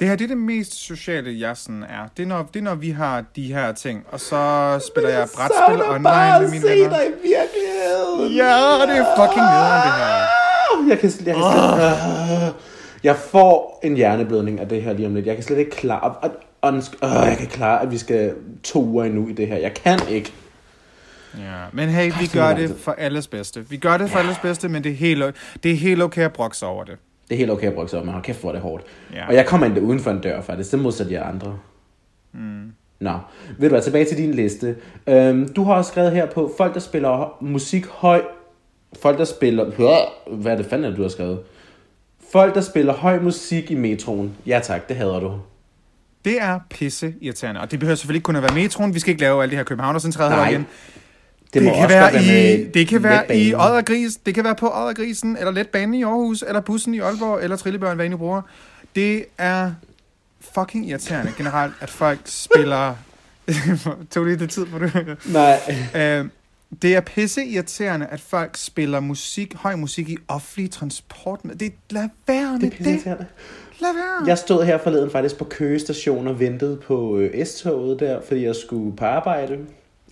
Det her det er det mest sociale, jeg sådan er. Det er, når, det er, når vi har de her ting, og så spiller jeg brætspil online bare med at mine se venner. dig i virkeligheden. Ja, det er fucking nederen, det her. Ah, Jeg kan, jeg kan slet, uh, jeg får en hjerneblødning af det her lige om lidt. Jeg kan slet ikke klare... Og, og, uh, jeg kan klare, at vi skal to uger endnu i det her. Jeg kan ikke. Ja, men hey, vi gør det for alles bedste. Vi gør det for alles bedste, men det er helt, det er helt okay at brokse over det. Det er helt okay at sig op, men hold kæft, hvor er det hårdt. Ja. Og jeg kommer endda uden for en dør, faktisk. Det modsat jer andre. Mm. Nå, ved du hvad, tilbage til din liste. Øhm, du har også skrevet her på, folk der spiller musik høj... Folk der spiller... Hvad er det fanden, er du har skrevet? Folk der spiller høj musik i metroen. Ja tak, det hader du. Det er pisse irriterende, og det behøver selvfølgelig ikke kun at være metroen. Vi skal ikke lave alle de her Københavnercentrale Nej, igen. Det, Det, kan være godt i, det kan være i. Oddergris, det kan være på Oddergrisen, eller letbanen i Aarhus, eller bussen i Aalborg, eller Trillebørn, hvad I nu bruger. Det er fucking irriterende generelt, at folk spiller... Tog lige det tid på det? Nej, Øh, det er pisse irriterende, at folk spiller musik, høj musik i offentlig transport. Det, lad være med det er det. Lad være. Jeg stod her forleden faktisk på Køge station og ventede på øh, S-toget der, fordi jeg skulle på arbejde.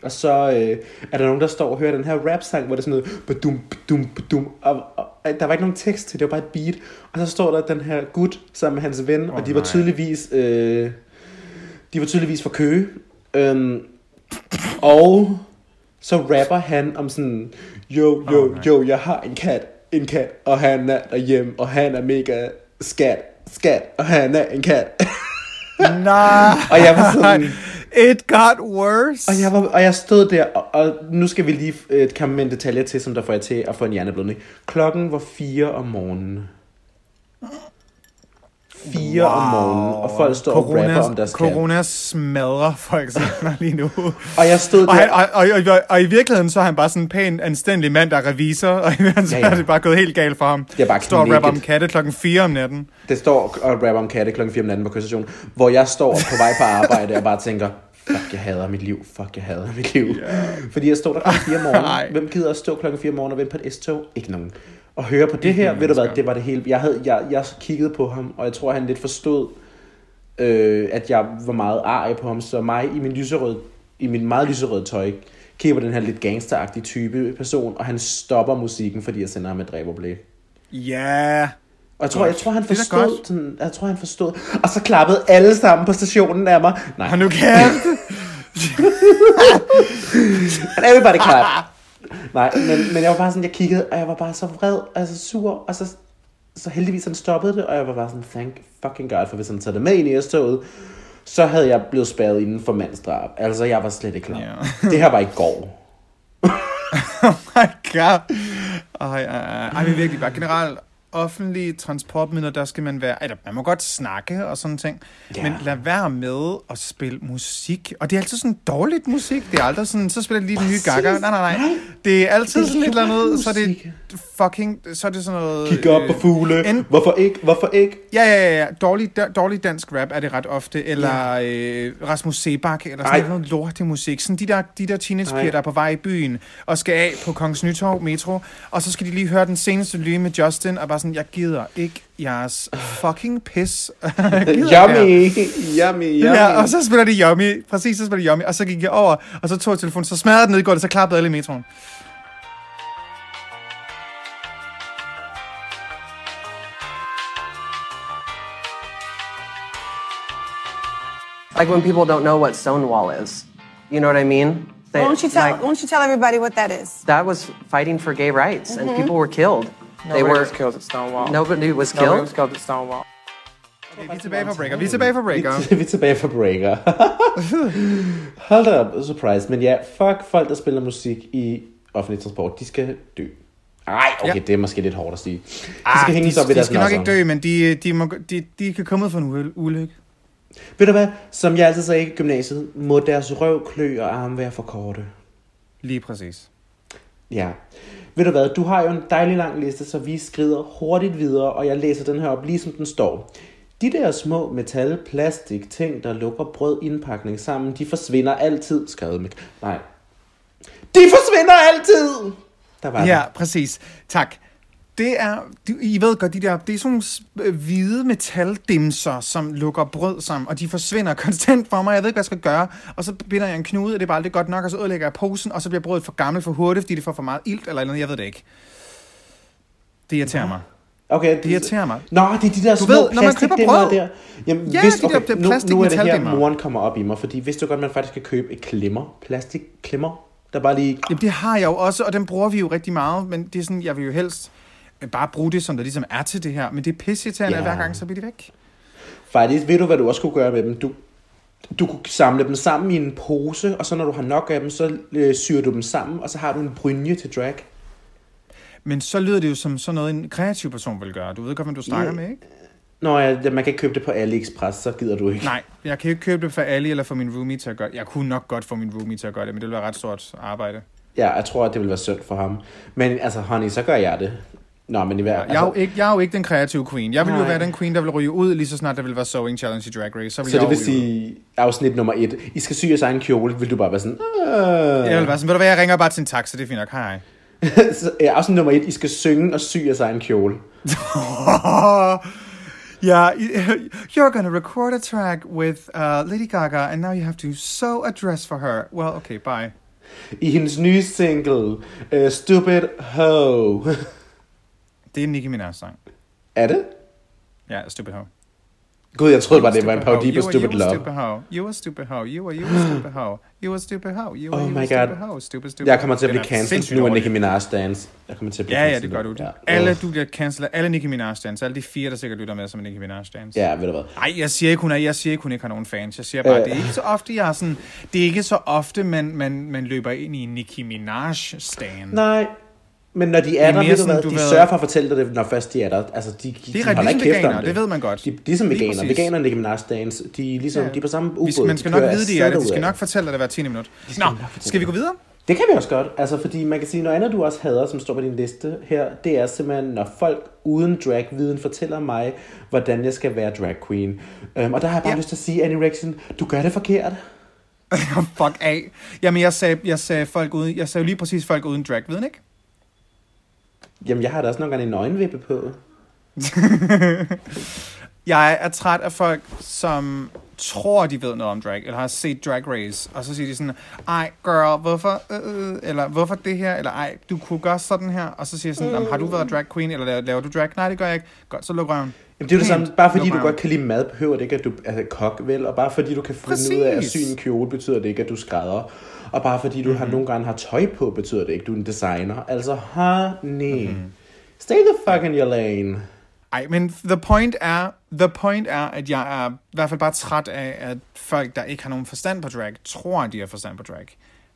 Og så øh, er der nogen, der står og hører den her rap-sang, hvor det er sådan noget badum, badum, badum. Og, og, og der var ikke nogen tekst til, det var bare et beat. Og så står der den her gut sammen med hans ven, oh, og de var nej. tydeligvis, øh, de var tydeligvis fra Køge. Øhm, Og så rapper han om sådan, jo, jo, jo, jeg har en kat, en kat, og han er derhjemme, og han er mega skat, skat, og han er en kat. Nej. og jeg var sådan, It got worse. og jeg, var, og jeg stod der, og, og nu skal vi lige øh, komme med en detalje til, som der får jeg til at få en hjerneblødning. Klokken var 4 om morgenen. 4 wow. om morgenen, og folk står og rapper om deres kat. corona smadrer folk simpelthen lige nu. Og jeg stod Og, der, han, og, og, og, og, i virkeligheden så er han bare sådan en pæn, anstændig mand, der er revisor, og i virkeligheden så Ja, ja. er det bare gået helt galt for ham. Det er bare Står og rapper om knækket. katte klokken 4 om natten. Det står og rapper om katte klokken 4 om natten på kørstation, hvor jeg står på vej på arbejde og bare tænker, fuck, jeg hader mit liv, fuck, jeg hader mit liv. Yeah. Fordi jeg stod der klokken 4 om morgenen. Hvem gider at stå klokken 4 om morgenen og vente på et S-tog? Ikke nogen. Og høre på det her, ved du hvad, det var det hele. Jeg, havde, jeg, jeg kiggede på ham, og jeg tror, han lidt forstod, øh, at jeg var meget arg på ham. Så mig i min lyserøde, i min meget lyserøde tøj, kigger på den her lidt gangsteragtige type person, og han stopper musikken, fordi jeg sender ham et dræberblik. Ja. Og jeg tror, jeg tror, han forstod, sådan, jeg tror, han forstod. Og så klappede alle sammen på stationen af mig. Nej, Og nu and everybody clap. Nej, men, men jeg var bare sådan, jeg kiggede, og jeg var bare så vred, altså sur, og så, så heldigvis han stoppede det, og jeg var bare sådan, thank fucking god, for hvis han tager det med ind i S-toget, så havde jeg blevet spærret inden for mandsdrab. Altså, jeg var slet ikke klar. Ja. Det her var i går. oh my god. Ej, ej, ej. ej, men virkelig bare generelt offentlige transportmidler, der skal man være... Eller, man må godt snakke og sådan ting, ja. men lad være med at spille musik. Og det er altid sådan dårligt musik. Det er aldrig sådan, så spiller de lige den nye gaga. Nej, nej, nej. Det er altid Det er sådan et eller andet, så er det fucking... Så er det sådan noget... Kig op på øh, fugle. en- Hvorfor ikke? Hvorfor ikke? Ja, ja, ja. Dårlig, dårlig dansk rap er det ret ofte. Eller øh, Rasmus Sebak, eller sådan Ej. noget lortig musik. Sådan de der, de der teenagepiger, der er på vej i byen, og skal af på Kongens Nytorv Metro, og så skal de lige høre den seneste lyde med Justin, og bare sådan, jeg gider ikke jeres fucking pis. Jeg gider ikke mere. Yummy, yummy, yummy. Ja, og så spiller de Yummy. Præcis, så spiller de Yummy. Og så gik jeg over, og så tog jeg telefonen, så smadrede den ned i gulvet, så klappede alle i metroen. Like when people don't know what Stonewall is. You know what I mean? They, Why don't you tell? like, why don't you tell everybody what that is? that was fighting for gay rights, and people were killed. They Nobody were was killed at Stonewall. nobody was Nobody killed. was killed at Stonewall. Okay, vi er tilbage fra Breaker. Vi er tilbage fra Breaker. vi er tilbage fra Breaker. Hold da op, surprise. Men ja, fuck folk, der spiller musik i offentlig transport. De skal dø. Ej, okay, Ja. det er måske lidt hårdt at sige. De skal Ah, hænges de, op i de deres skal nok ikke dø, men de, de, må, de, de kan komme ud for en uly- ulykke. Ved du hvad, som jeg altid sagde i gymnasiet, må deres røv, klø og arme være for korte. Lige præcis. Ja. Ved du hvad, du har jo en dejlig lang liste, så vi skrider hurtigt videre, og jeg læser den her op lige som den står. De der små metal, plastik ting, der lukker brød indpakning sammen, de forsvinder altid. Skrevet med... Nej. De forsvinder altid! Der var Ja, den. præcis. Tak. Det er, I ved godt, de der, det er sådan nogle øh, hvide metaldimser, som lukker brød sammen, og de forsvinder konstant fra mig. Jeg ved ikke, hvad jeg skal gøre. Og så binder jeg en knude, og det er bare aldrig godt nok, og så ødelægger jeg posen, og så bliver brødet for gammelt for hurtigt, fordi det får for meget ilt eller noget, jeg ved det ikke. Det irriterer mig. Okay, Det irriterer mig. Nå, det er de der Du små ved, når man køber plastikdimmer brød. der. Jamen, Ja, hvis, de der- okay, der nu, plastik nu er det her, moren kommer op i mig, fordi vidste du godt, man faktisk kan købe et klemmer, plastikklemmer, der bare lige... Jamen, det har jeg jo også, og den bruger vi jo rigtig meget, men det er sådan, jeg vil jo helst bare bruge det, som der ligesom er til det her. Men det er pisseirriterende, Ja. hver gang, så bliver det væk. Faktisk, ved du, hvad du også kunne gøre med dem? Du, du kunne samle dem sammen i en pose, og så når du har nok af dem, så øh, syr du dem sammen, og så har du en brynje til drag. Men så lyder det jo som sådan noget, en kreativ person vil gøre. Du ved godt, hvem du snakker Ja. med, ikke? Nå ja, man kan ikke købe det på AliExpress, så gider du ikke. Nej, jeg kan ikke købe det for Ali eller for min roomie til at gøre det. Jeg kunne nok godt få min roomie til at gøre det, men det ville være ret stort arbejde. Ja, jeg tror, at det vil være synd for ham. Men altså, honey, så gør jeg det. Nå, men i hver... Jeg er, jo ikke, jeg er jo ikke den kreative queen. Jeg vil jo Nej. være den queen, der vil ryge ud, lige så snart der vil være sewing challenge i Drag Race. Så vil så jeg det vil jo sige, afsnit nummer et. I skal sy jeres egen kjole, vil du bare være sådan... Øh. Jeg vil være sådan, ved du hvad, jeg ringer bare til en taxa, det er fint nok, hej. så, ja, afsnit nummer et, I skal synge og sy jeres egen kjole. Yeah, you're gonna record a track with uh, Lady Gaga, and now you have to sew a dress for her. Well, okay, bye. I hendes nye single, uh, Stupid Ho. Det er Nicki Minaj sang. er det? Ja, Stupid Hoe. Gud, jeg troede bare, det var en parodi på Stupid Love. Stupid. You were stupid hoe. You were, you were stupid hoe. You were stupid hoe. You were, Oh you my stupid God. hoe. Stupid, stupid Jeg kommer til at blive cancelled nu af. Nicki Minaj dance. Jeg kommer til at blive Ja, ja, det gør du. Ja. Alle, du bliver cancelled. Alle Nicki Minaj dance. Alle de fire, der sikkert lytter med, som er Nicki Minaj dance. Ja, ved du hvad. Nej, jeg siger ikke, hun er, jeg siger ikke, hun ikke har nogen fans. Jeg siger bare, Øh. det er ikke så ofte, jeg har sådan, det er ikke så ofte, man, man, man løber ind i en Nicki Minaj stan. Nej, men når de er, er der, ved du hvad, du de ved- sørger for at fortælle dig det, når først de er der. Altså, de, de, Det er de holder ligesom ikke kæft om det. det ved man godt. De, de er som Lige veganer. præcis. Veganer og Nicki Minaj dance, de er ligesom, Ja. de er på samme Vi, ubåd. man skal kører nok vide, de er det. De skal nok fortælle dig det hver 10 minut. Nå, skal vi gå videre? Det kan vi også godt, altså fordi man kan sige, noget andet du også hader, som står på din liste her, det er simpelthen, når folk uden drag-viden fortæller mig, hvordan jeg skal være drag queen. Um, og der har jeg bare Ja. lyst til at sige, Annie Rection, du gør det forkert. Fuck af. Jamen, jeg sagde, jeg sagde, folk uden, jeg sagde lige præcis folk uden drag, ved ikke? Jamen, jeg har da også nogle gange en nøgenvippe på. Jeg er træt af folk, som tror, de ved noget om drag, eller har set Drag Race, og så siger de sådan, ej, girl, hvorfor, øh, øh, eller hvorfor det her, eller ej, du kunne gøre sådan her, og så siger jeg sådan, "Jamen, har du været drag queen, eller laver, laver du drag? Nej, det gør jeg ikke. Godt, så luk røven. Jamen, det er jo det samme. Bare fordi du godt kan lide mad, behøver det ikke, at du er kok, vel? Og bare fordi du kan finde ud af at sy Præcis. en kjole, betyder det ikke, at du skrædder. Og bare fordi du Mhm. har nogle gange har tøj på, betyder det ikke, du er en designer. Altså, honey. Mhm. Stay the fuck in your lane. Ej, men the point er, the point er, at jeg er i hvert fald bare træt af, at folk, der ikke har nogen forstand på drag, tror, at de har forstand på drag.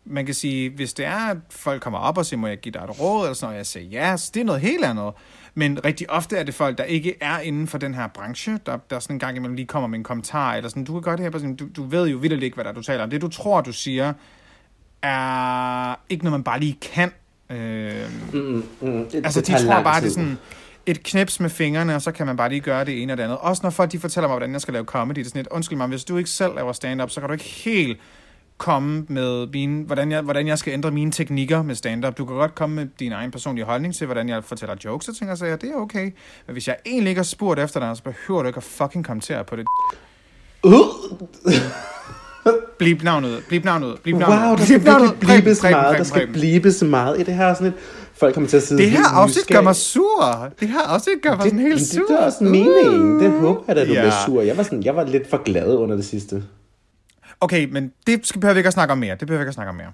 Man kan sige, hvis det er, at folk kommer op og siger, må jeg give dig et råd, eller sådan noget, jeg siger, ja, yes, det er noget helt andet. Men rigtig ofte er det folk, der ikke er inden for den her branche, der, der sådan en gang imellem lige kommer med en kommentar, eller sådan, du kan godt her, sådan, du, du ved jo vildt ikke, hvad der er, du taler om. Det, du tror, du siger, er ikke noget, man bare lige kan. Øh, Mm, det, Altså, det de tror bare, det tid. er sådan et knips med fingrene, og så kan man bare lige gøre det ene og det andet. Også når folk de fortæller mig, hvordan jeg skal lave comedy, det er sådan et, undskyld mig, hvis du ikke selv laver stand-up, så kan du ikke helt komme med mine, hvordan, jeg, hvordan jeg skal ændre mine teknikker med stand-up. Du kan godt komme med din egen personlige holdning til, hvordan jeg fortæller jokes, og tænker så, ja, det er okay. Men hvis jeg egentlig ikke har spurgt efter dig, så behøver du ikke at fucking kommentere på det. Uh, Blip navnet ud, blip navnet ud, blip navnet wow, der skal virkelig blibes Preben, meget. Der skal Preben. blibes meget i det her. Sådan et, folk kommer til at sidde Det her afsnit gør mig sur. Det her afsnit gør mig det, sådan helt sur. det, det er også meningen. Det håber jeg, at du Ja. bliver sur. Jeg var, sådan, jeg var lidt for glad under det sidste. Okay, men det skal, behøver vi ikke at snakke om mere. Det behøver vi ikke at snakke om mere.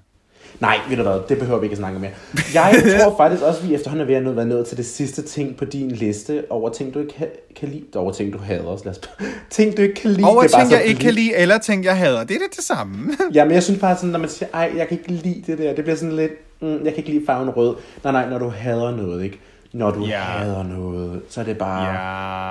Nej, ved du hvad, det behøver vi ikke at snakke mere. Jeg tror faktisk også, at vi efterhånden er ved at være nået til det sidste ting på din liste over ting, du ikke kan, kan lide. Over ting, du hader. Lad os... Ting, du ikke kan lide. Over er ting, jeg ikke kan lide, eller ting, jeg hader. Det er det det samme. Ja, men jeg synes bare sådan, når man siger, ej, jeg kan ikke lide det der, det bliver sådan lidt, mm, jeg kan ikke lide farven rød. Nej, nej, når du hader noget, ikke? Når du Ja. hader noget, så er det bare,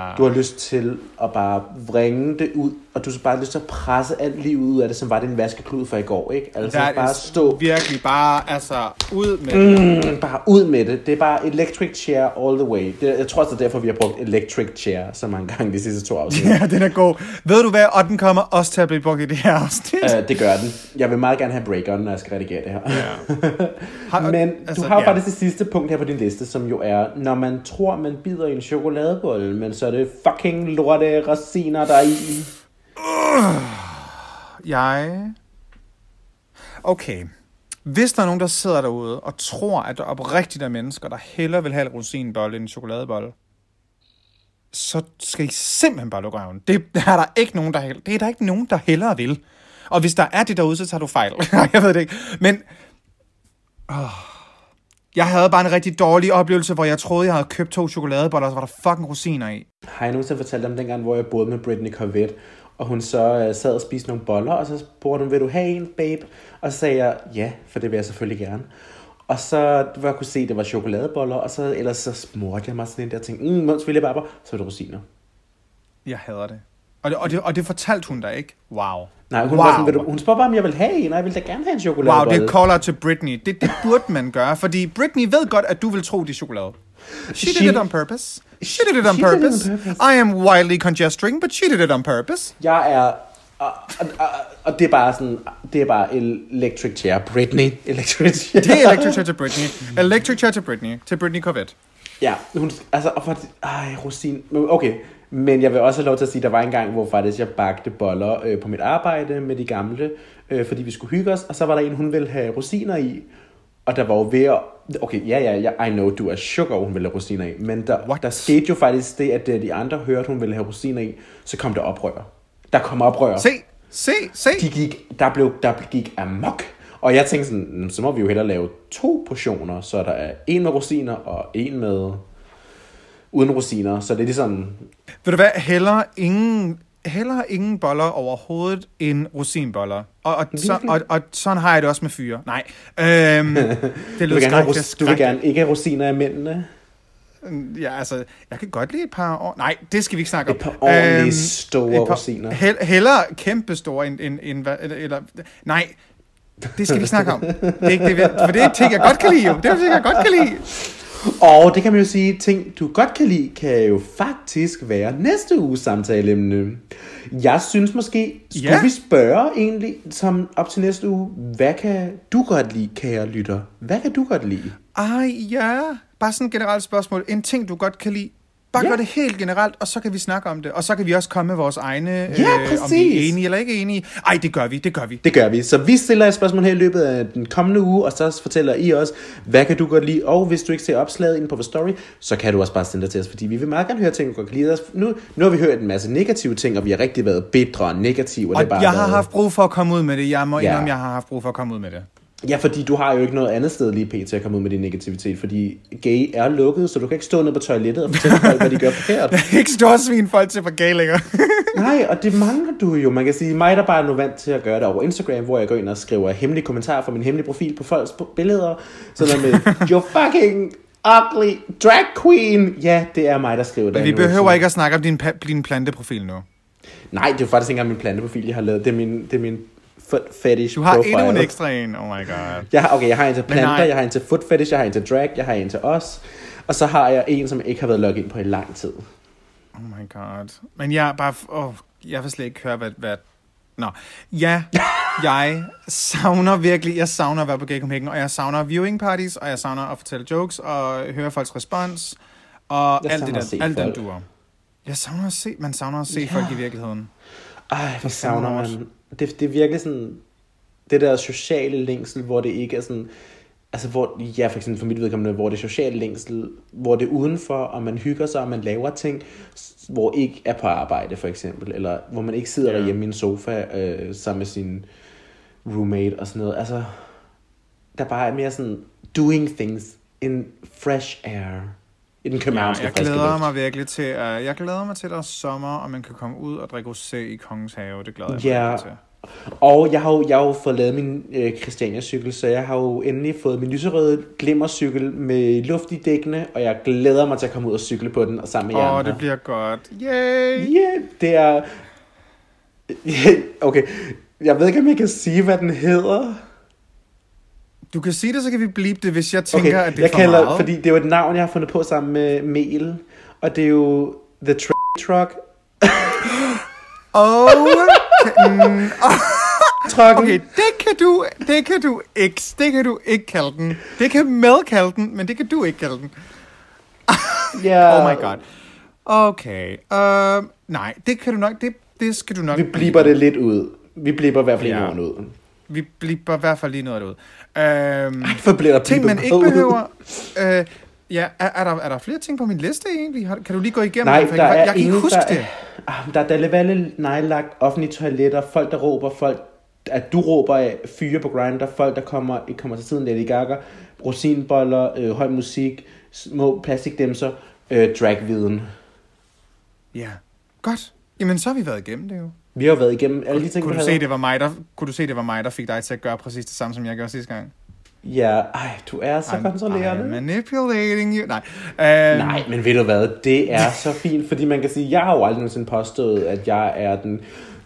ja. du har lyst til at bare vrænge det ud, og du har bare lyst til at presse alt liv ud af det, som var din vaskeklud fra i går, ikke? Altså Der bare stå, virkelig bare, altså, ud med mm. det. bare ud med det. Det er bare electric chair all the way. Det, jeg tror også, det er derfor, vi har brugt electric chair så mange gange de sidste to afsnit. Ja, den er god. Ved du hvad, og den kommer også til at blive brugt i det her afsnit. Uh, det gør den. Jeg vil meget gerne have breakeren, når jeg skal redigere det her. Har- Men altså, du har jo ja. faktisk det sidste punkt her på din liste, som jo er, når man tror, man bider i en chokoladebolle, men så er det fucking lorte rosiner, der er i. Øh. Jeg... Okay. Hvis der er nogen, der sidder derude og tror, at der oprigtigt er mennesker, der hellere vil have en rosinbolle end en chokoladebolle, så skal I simpelthen bare lukke røven. Det er der ikke nogen, der hellere, det er der ikke nogen, der hellere vil. Og hvis der er det derude, så tager du fejl. jeg ved det ikke. Men Oh jeg havde bare en rigtig dårlig oplevelse, hvor jeg troede, jeg havde købt to chokoladeboller, og så var der fucking rosiner i. Har jeg nogensinde fortalt om dengang, hvor jeg boede med Britney Corvette, og hun så uh, sad og spiste nogle boller, og så spurgte hun, vil du have en, babe? Og så sagde jeg, ja, for det vil jeg selvfølgelig gerne. Og så, hvor jeg kunne se, at det var chokoladeboller, og så, ellers så smurte jeg mig sådan en der og tænkte, mm, mums ville jeg bare, så var det rosiner. Jeg hader det. Og det, og det, og det fortalte hun da ikke. Wow. Nej, hun, wow. var sådan, vil du, hun spurgte bare, om jeg ville have en, og jeg ville da gerne have en Wow, chokoladebolle. det er caller til Britney. Det, det burde man gøre, fordi Britney ved godt, at du vil tro, det er chokolade. She did She- it on purpose. She did it on She did it on purpose. purpose. I am wildly congesturing, but she did it on purpose. Jeg er... Og, og, og, og det er bare sådan... Det er bare electric chair. Britney. Electric chair. Det er electric chair til Britney. Electric chair til Britney. Til Britney Corvette. Ja, hun, altså, og for, ej, rosin. Okay, men jeg vil også have lov til at sige, at der var en gang, hvor faktisk jeg bagte boller øh, på mit arbejde med de gamle, øh, fordi vi skulle hygge os, og så var der en, hun ville have rosiner i, og der var jo ved at okay, ja, ja, ja, I know, du er sugar, hun ville have rosiner i, men der, der skete jo faktisk det, at da de andre hørte, hun ville have rosiner i, så kom der oprør. Der kom oprør. Se, se, se. De gik, der, blev, der gik amok. Og jeg tænkte sådan, "Nå, så må vi jo hellere lave to portioner, så der er en med rosiner og en med uden rosiner. Så det er ligesom, Ved du hvad, heller ingen, heller ingen boller overhovedet end rosinboller. Og, og, så, og, og sådan har jeg det også med fyre. Nej. Øhm, det lyder skrækkeligt. ros- du vil gerne ikke have rosiner af mændene. Ja, altså, jeg kan godt lide et par år. Nej, det skal vi ikke snakke om. Et par ordentlige store et par- rosiner. Hell, hellere kæmpe store end, end, end hvad- eller, nej, det skal vi ikke snakke om. Det er ikke det, for det er ting, jeg godt kan lide jo. Det er ting, jeg godt kan lide. Og det kan man jo sige, ting du godt kan lide, kan jo faktisk være næste uges samtaleemne. Jeg synes måske, skulle Ja. vi spørge egentlig som op til næste uge, hvad kan du godt lide, kære lytter? Hvad kan du godt lide? Ej, ja. Bare sådan et generelt spørgsmål. En ting, du godt kan lide. Bare Ja. gør det helt generelt, og så kan vi snakke om det. Og så kan vi også komme med vores egne, Ja, om vi er præcis. enige eller ikke enige. Ej, det gør vi, det gør vi. Det gør vi. Så vi stiller et spørgsmål her i løbet af den kommende uge, og så fortæller I os, hvad kan du godt lide? Og hvis du ikke ser opslaget inde på vores story, så kan du også bare sende det til os, fordi vi vil meget gerne høre ting, du godt kan lide. Nu, nu har vi hørt en masse negative ting, og vi har rigtig været bedre og negative. Og, Og det bare jeg har været... haft brug for at komme ud med det. Jeg må Ja. indrømme, jeg har haft brug for at komme ud med det. Ja, fordi du har jo ikke noget andet sted lige pt. at komme ud med din negativitet, fordi gay er lukket, så du kan ikke stå nede på toilettet og fortælle folk, hvad de gør forkert. ikke stå og svine folk til på gay længere. Nej, og det mangler du jo. Man kan sige, mig der bare er nu vant til at gøre det over Instagram, hvor jeg går ind og skriver hemmelige kommentarer fra min hemmelige profil på folks billeder. Sådan med, you're fucking ugly drag queen. Ja, det er mig, der skriver det. Men vi nu. behøver Så- ikke at snakke om din, din planteprofil nu. Nej, det er jo faktisk ikke engang min planteprofil, jeg har lavet. Det er min, det er min foot fetish Du har profile. endnu en ekstra en. Oh my god. Jeg har, okay, jeg har en til planter, jeg har en til foot fetish, jeg har en til drag, jeg har en til os. Og så har jeg en, som jeg ikke har været logget ind på i lang tid. Oh my god. Men jeg bare... Oh, jeg vil slet ikke høre, hvad... hvad Nå. Ja, jeg savner virkelig... Jeg savner at være på Gay Copenhagen, og jeg savner viewing parties, og jeg savner at fortælle jokes, og høre folks respons, og Jeg alt det der, alt den duer. Jeg savner at se... Man savner at se Ja. folk i virkeligheden. Ej, hvor savner man. Det, det er virkelig sådan, det der sociale længsel, hvor det ikke er sådan, altså hvor, ja for eksempel for mit vedkommende, hvor det er sociale længsel, hvor det er udenfor, og man hygger sig, og man laver ting, hvor ikke er på arbejde for eksempel, eller hvor man ikke sidder Ja. derhjemme i en sofa øh, sammen med sin roommate og sådan noget. Altså, der bare er mere sådan, doing things in fresh air. I den Ja, københavnske jeg friske glæder mig virkelig til, at jeg glæder mig til, at der er sommer, og man kan komme ud og drikke rosé i Kongens Have. Det glæder jeg mig Ja. virkelig til. Og jeg har jo, jeg har jo fået lavet min øh, Christiania-cykel, så jeg har jo endelig fået min lyserøde glimmercykel med luft i dækkene, og jeg glæder mig til at komme ud og cykle på den og sammen med jer Åh, det bliver godt. Yay! Ja, yeah, det er... okay, jeg ved ikke, om jeg kan sige, hvad den hedder. Du kan sige det, så kan vi blive det, hvis jeg tænker, Okay, at det er jeg for kalder, meget. fordi det er jo et navn, jeg har fundet på sammen med Mel, og det er jo The Tra- Truck. Oh, mm, Trucken. okay, det kan du, det kan du ikke, det kan du ikke kalde den. Det kan Mel kalde den, men det kan du ikke kalde den. Ja, Oh my god. Okay, uh, nej, det kan du nok, det, det skal du nok Vi blipper det lidt ud. Vi blipper i hvert fald Ja. ja. ud. Vi blipper i hvert fald lige noget ud. Um, For bliver der ting, man ikke behøver... Øh, ja, er, er, der, er der flere ting på min liste egentlig? Har- Kan du lige gå igennem Nej, der jeg, er jeg kan ikke huske der, det. Ah, der er Dalevalle nejlagt, offentlige toiletter, folk der råber, folk, at du råber af, fyre på grinder, folk der kommer, ikke kommer til tiden, Lady Gaga, rosinboller, øh, høj musik, små plastikdæmser, øh, dragviden. Ja, godt. Jamen, så har vi været igennem det jo. Vi har været igennem alle de ting, Kunne du, se, havde. det var mig, der, kunne du se, det var mig, der fik dig til at gøre præcis det samme, som jeg gjorde sidste gang? Ja, ej, du er så I'm kontrollerende. manipulating you. Nej. Uh, Nej, men ved du hvad, det er så fint, fordi man kan sige, jeg har jo aldrig nogensinde påstået, at jeg er den,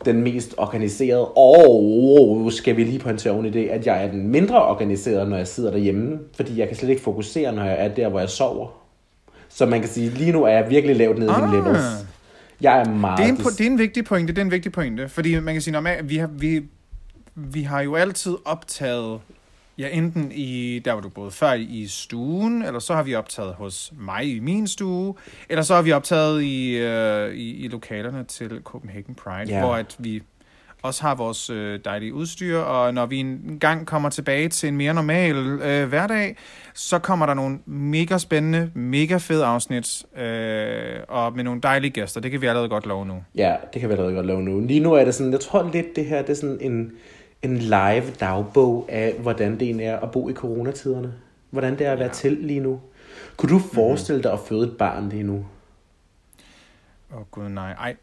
den mest organiserede, og skal vi lige pointere oven i det, at jeg er den mindre organiserede, når jeg sidder derhjemme, fordi jeg kan slet ikke fokusere, når jeg er der, hvor jeg sover. Så man kan sige, lige nu er jeg virkelig lavt nede i mine Ah. levels. Jeg er meget... Det er, en, det er en vigtig pointe, det er en vigtig pointe. Fordi man kan sige, at vi har, vi, vi har jo altid optaget, ja enten i, der hvor du boede før, i stuen, eller så har vi optaget hos mig i min stue, eller så har vi optaget i, øh, i, i lokalerne til Copenhagen Pride, Ja. hvor at vi... også har vores øh, dejlige udstyr, og når vi en gang kommer tilbage til en mere normal øh, hverdag, så kommer der nogle mega spændende, mega fede afsnit, øh, og med nogle dejlige gæster. Det kan vi allerede godt love nu. Ja, det kan vi allerede godt lave nu. Lige nu er det sådan, jeg tror lidt, det her det er sådan en, en live dagbog af, hvordan det egentlig er at bo i coronatiderne. Hvordan det er at være til lige nu. Kunne du forestille dig at føde et barn lige nu? Åh oh, gud, nej. Ej.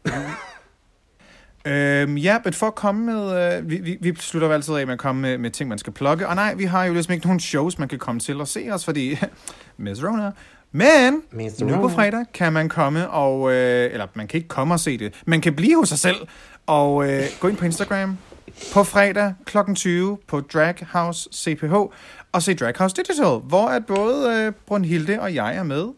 Øhm, ja, men for at komme med... Øh, vi, vi, vi slutter jo altid af med at komme med, med ting, man skal plukke. Og nej, vi har jo ligesom ikke nogen shows, man kan komme til og se os, fordi... Miss Rona. Men Miss nu på Rona. fredag kan man komme og... Øh, eller man kan ikke komme og se det. Man kan blive hos sig selv og øh, gå ind på Instagram på fredag kl. 20 på Drag House CPH og se Drag House Digital, hvor at både øh, Brunhilde og jeg er med.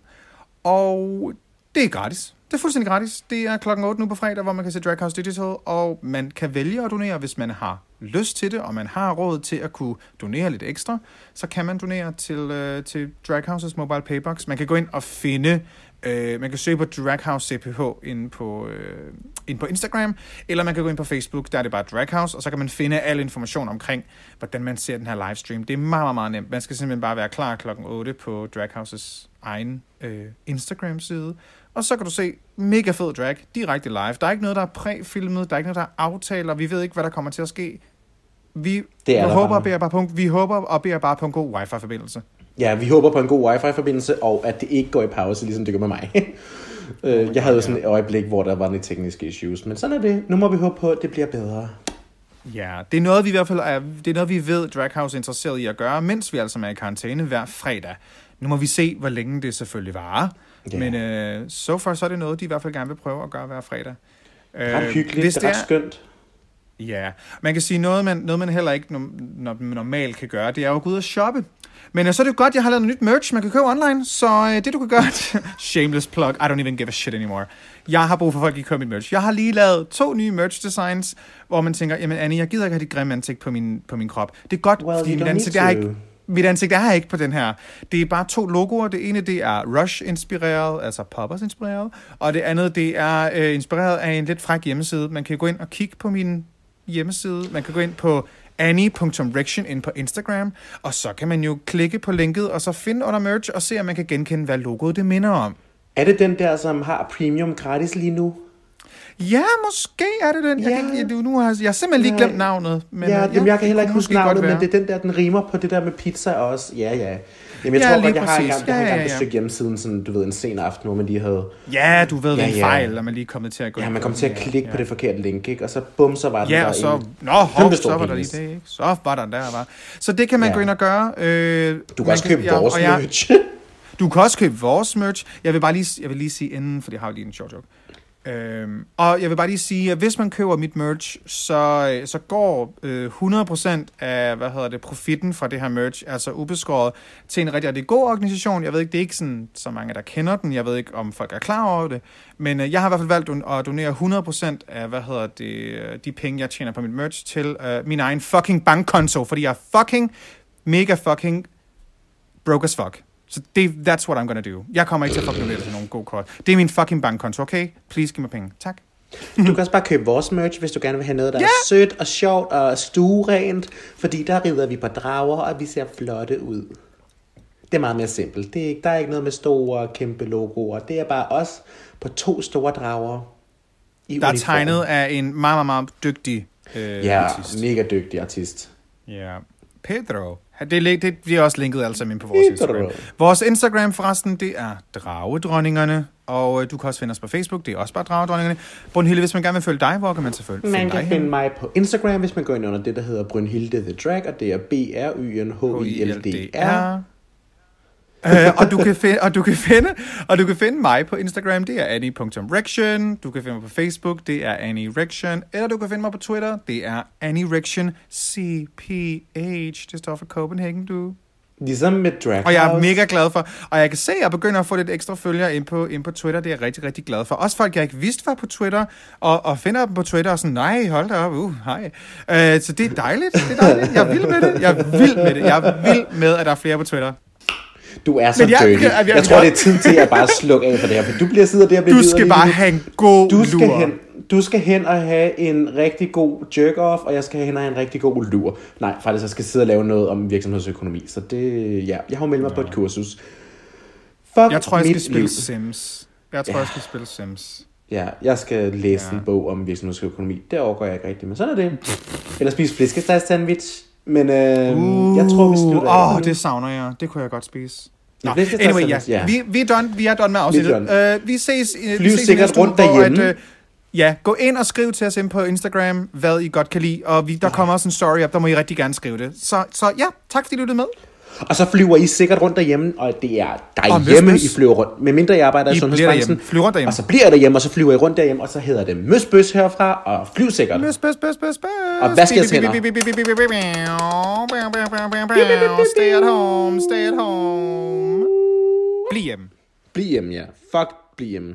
Og det er gratis. Det er fuldstændig gratis. Det er klokken 8 nu på fredag, hvor man kan se Drag House Digital, og man kan vælge at donere, hvis man har lyst til det, og man har råd til at kunne donere lidt ekstra, så kan man donere til, øh, til Drag Houses mobile paybox. Man kan gå ind og finde, øh, man kan søge på Drag House CPH inde på, øh, inde på Instagram, eller man kan gå ind på Facebook, der er det bare Drag House, og så kan man finde al information omkring, hvordan man ser den her livestream. Det er meget, meget, meget nemt. Man skal simpelthen bare være klar klokken 8 på Drag Houses egen øh, Instagram-side, og så kan du se mega fed drag direkte live. Der er ikke noget, der er præfilmet, der er ikke noget, der er aftaler, vi ved ikke, hvad der kommer til at ske. Vi, Det er håber bare. bare på, vi håber og beder bare på en god wifi-forbindelse. Ja, vi håber på en god wifi-forbindelse, og at det ikke går i pause, ligesom det gør med mig. Øh, jeg havde jo sådan et øjeblik, hvor der var nogle tekniske issues, men sådan er det. Nu må vi håbe på, at det bliver bedre. Ja, det er noget, vi i hvert fald er, det er noget, vi ved, Draghouse er interesseret i at gøre, mens vi altså er i karantæne hver fredag. Nu må vi se, hvor længe det selvfølgelig varer. Ja. Men øh, so far, så er det noget, de i hvert fald gerne vil prøve at gøre hver fredag. Ret hyggeligt, hvis det er ret skønt. Ja, man kan sige noget, man, noget man heller ikke normalt kan gøre, det er jo at gå ud og shoppe. Men øh, så er det jo godt, jeg har lavet noget nyt merch, man kan købe online, så øh, det du kan gøre, shameless plug, I don't even give a shit anymore. Jeg har brug for folk, der køber mit merch. Jeg har lige lavet to nye merch designs, hvor man tænker, jamen Annie, jeg gider ikke have dit grimme ansigt på min, på min krop. Det er godt, Well, fordi you mit don't ansigt need er to. ikke, mit ansigt er ikke på den her. Det er bare to logoer. Det ene, det er Rush-inspireret, altså Poppers-inspireret. Og det andet, det er øh, inspireret af en lidt fræk hjemmeside. Man kan gå ind og kigge på min hjemmeside. Man kan gå ind på annie.rection ind på Instagram, og så kan man jo klikke på linket, og så finde under merch, og se, om man kan genkende, hvad logoet det minder om. Er det den der, som har premium gratis lige nu? Ja, måske er det den. Jeg, Ja. kan ikke, du, nu har, jeg har simpelthen lige glemt navnet. Men, ja, øh, jamen, jeg kan heller ikke huske navnet, men det er den der, den rimer på det der med pizza også. Ja, ja. Jamen, jeg Ja, tror godt, jeg har engang, jeg har Ja, ja, engang ja. besøgt hjemmesiden, sådan, du ved, en sen aften, hvor man lige havde... Ja, du ved, Ja, ja, en ja. fejl, og man lige kommet til at gå Ja, man kom til at klikke ja, på det forkerte link, ikke? Og så bum, så var den Ja, der og så... en... Nå, hov, så var der lige det, ikke? Så var der der, var. Så det kan man Ja. gå ind og gøre. Øh, Du kan også købe ja, vores jeg- merch. Du kan også købe vores merch. Jeg vil bare lige, jeg vil lige sige inden, for jeg har lige en short joke. Øhm, og jeg vil bare lige sige, at hvis man køber mit merch, så, øh, så går øh, 100% af, hvad hedder det, profitten fra det her merch, altså ubeskåret, til en rigtig, rigtig god organisation. Jeg ved ikke, det er ikke sådan, så mange, der kender den. Jeg ved ikke, om folk er klar over det. Men øh, jeg har i hvert fald valgt at donere 100% af, hvad hedder det, øh, de penge, jeg tjener på mit merch, til øh, min egen fucking bankkonto, fordi jeg er fucking, mega fucking broke as fuck. Så det, that's what I'm gonna do. Jeg kommer ikke til at fucking donere til nogen god kort. Det er min fucking bankkonto, okay? Please giv mig penge. Tak. Du kan også bare købe vores merch, hvis du gerne vil have noget, der er sødt og sjovt og stuerent. Fordi der rider vi på drager, og vi ser flotte ud. Det er meget mere simpelt. Det er ikke, der er ikke noget med store, kæmpe logoer. Det er bare os på to store drager. I Der er uniform. tegnet af en meget, meget, meget dygtig øh, Ja, artist. mega dygtig artist. Ja. Pedro. Det, er det bliver også linket altså ind på vores. Instagram. Vores Instagram forresten, det er Dragedronningerne. Og øh, du kan også finde os på Facebook, det er også bare Dragedronningerne. Brunhilde, hvis man gerne vil følge dig, hvor kan man selvfølgelig Man finde kan dig finde hen? mig på Instagram, hvis man går ind under det, der hedder Brynhilde The Drag, og det er B-R-Y-N-H-I-L-D-R. Øh, og, du kan finde, og, du kan finde, og du kan finde mig på Instagram, det er annie.rection. Du kan finde mig på Facebook, det er Annie Rection. Eller du kan finde mig på Twitter, det er Annie Rection CPH. Det står for Copenhagen, du. Ligesom med Drag Og jeg er mega glad for, og jeg kan se, at jeg begynder at få lidt ekstra følgere ind på, ind på Twitter. Det er jeg rigtig, rigtig glad for. Også folk, jeg ikke vidste var på Twitter, og, og finder dem på Twitter og sådan, nej, hold da op, uh, hej. Uh, så det er dejligt, det er dejligt. Jeg er vild med det, jeg er vild med det. Jeg er vild med, at der er flere på Twitter. Du er så Men jeg- dirty. jeg- Jeg, jeg- jeg, tror, det er tid til at bare slukke af for det her, for du bliver siddet der og bliver Du skal bare have en god Du skal lur. hen, du skal hen og have en rigtig god jerk-off, og jeg skal hen og have en rigtig god lur. Nej, faktisk, jeg skal sidde og lave noget om virksomhedsøkonomi. Så det, ja, jeg har jo meldt mig på et kursus. Fuck Jeg tror, jeg skal spille liv. Sims. Jeg tror, Ja. jeg skal spille Sims. Ja, jeg skal læse Ja. en bog om virksomhedsøkonomi. Det overgår jeg ikke rigtigt, men sådan er det. Eller spise flæskesteg sandwich. Men øh, jeg tror, vi slutter Åh, oh, det savner jeg. Det kunne jeg godt spise. Nå, flæskesteg anyway, ja. ja. Vi, vi, er done, vi er done med afsnittet. Uh, vi ses, uh, vi ses sikkert rundt derhjemme. At, uh, ja, gå ind og skriv til os ind på Instagram, hvad I godt kan lide. Og vi, der kommer også en story op, der må I rigtig gerne skrive det. Så, så ja, tak fordi I lyttede med. Og så flyver I sikkert rundt derhjemme, og det er derhjemme, møs, møs. I flyver rundt. Med mindre jeg arbejder i I sundhedsbranchen. derhjemme. Flyv rundt derhjemme. Og så bliver jeg derhjemme, og så flyver I rundt derhjemme, og så hedder det møsbøs herfra, og flyv sikkert. Bøs, bøs, bøs, bøs. Og vask jeres hænder. Stay at home, stay at home. Bliv hjemme. Bliv hjemme, ja. Fuck, bliv hjemme.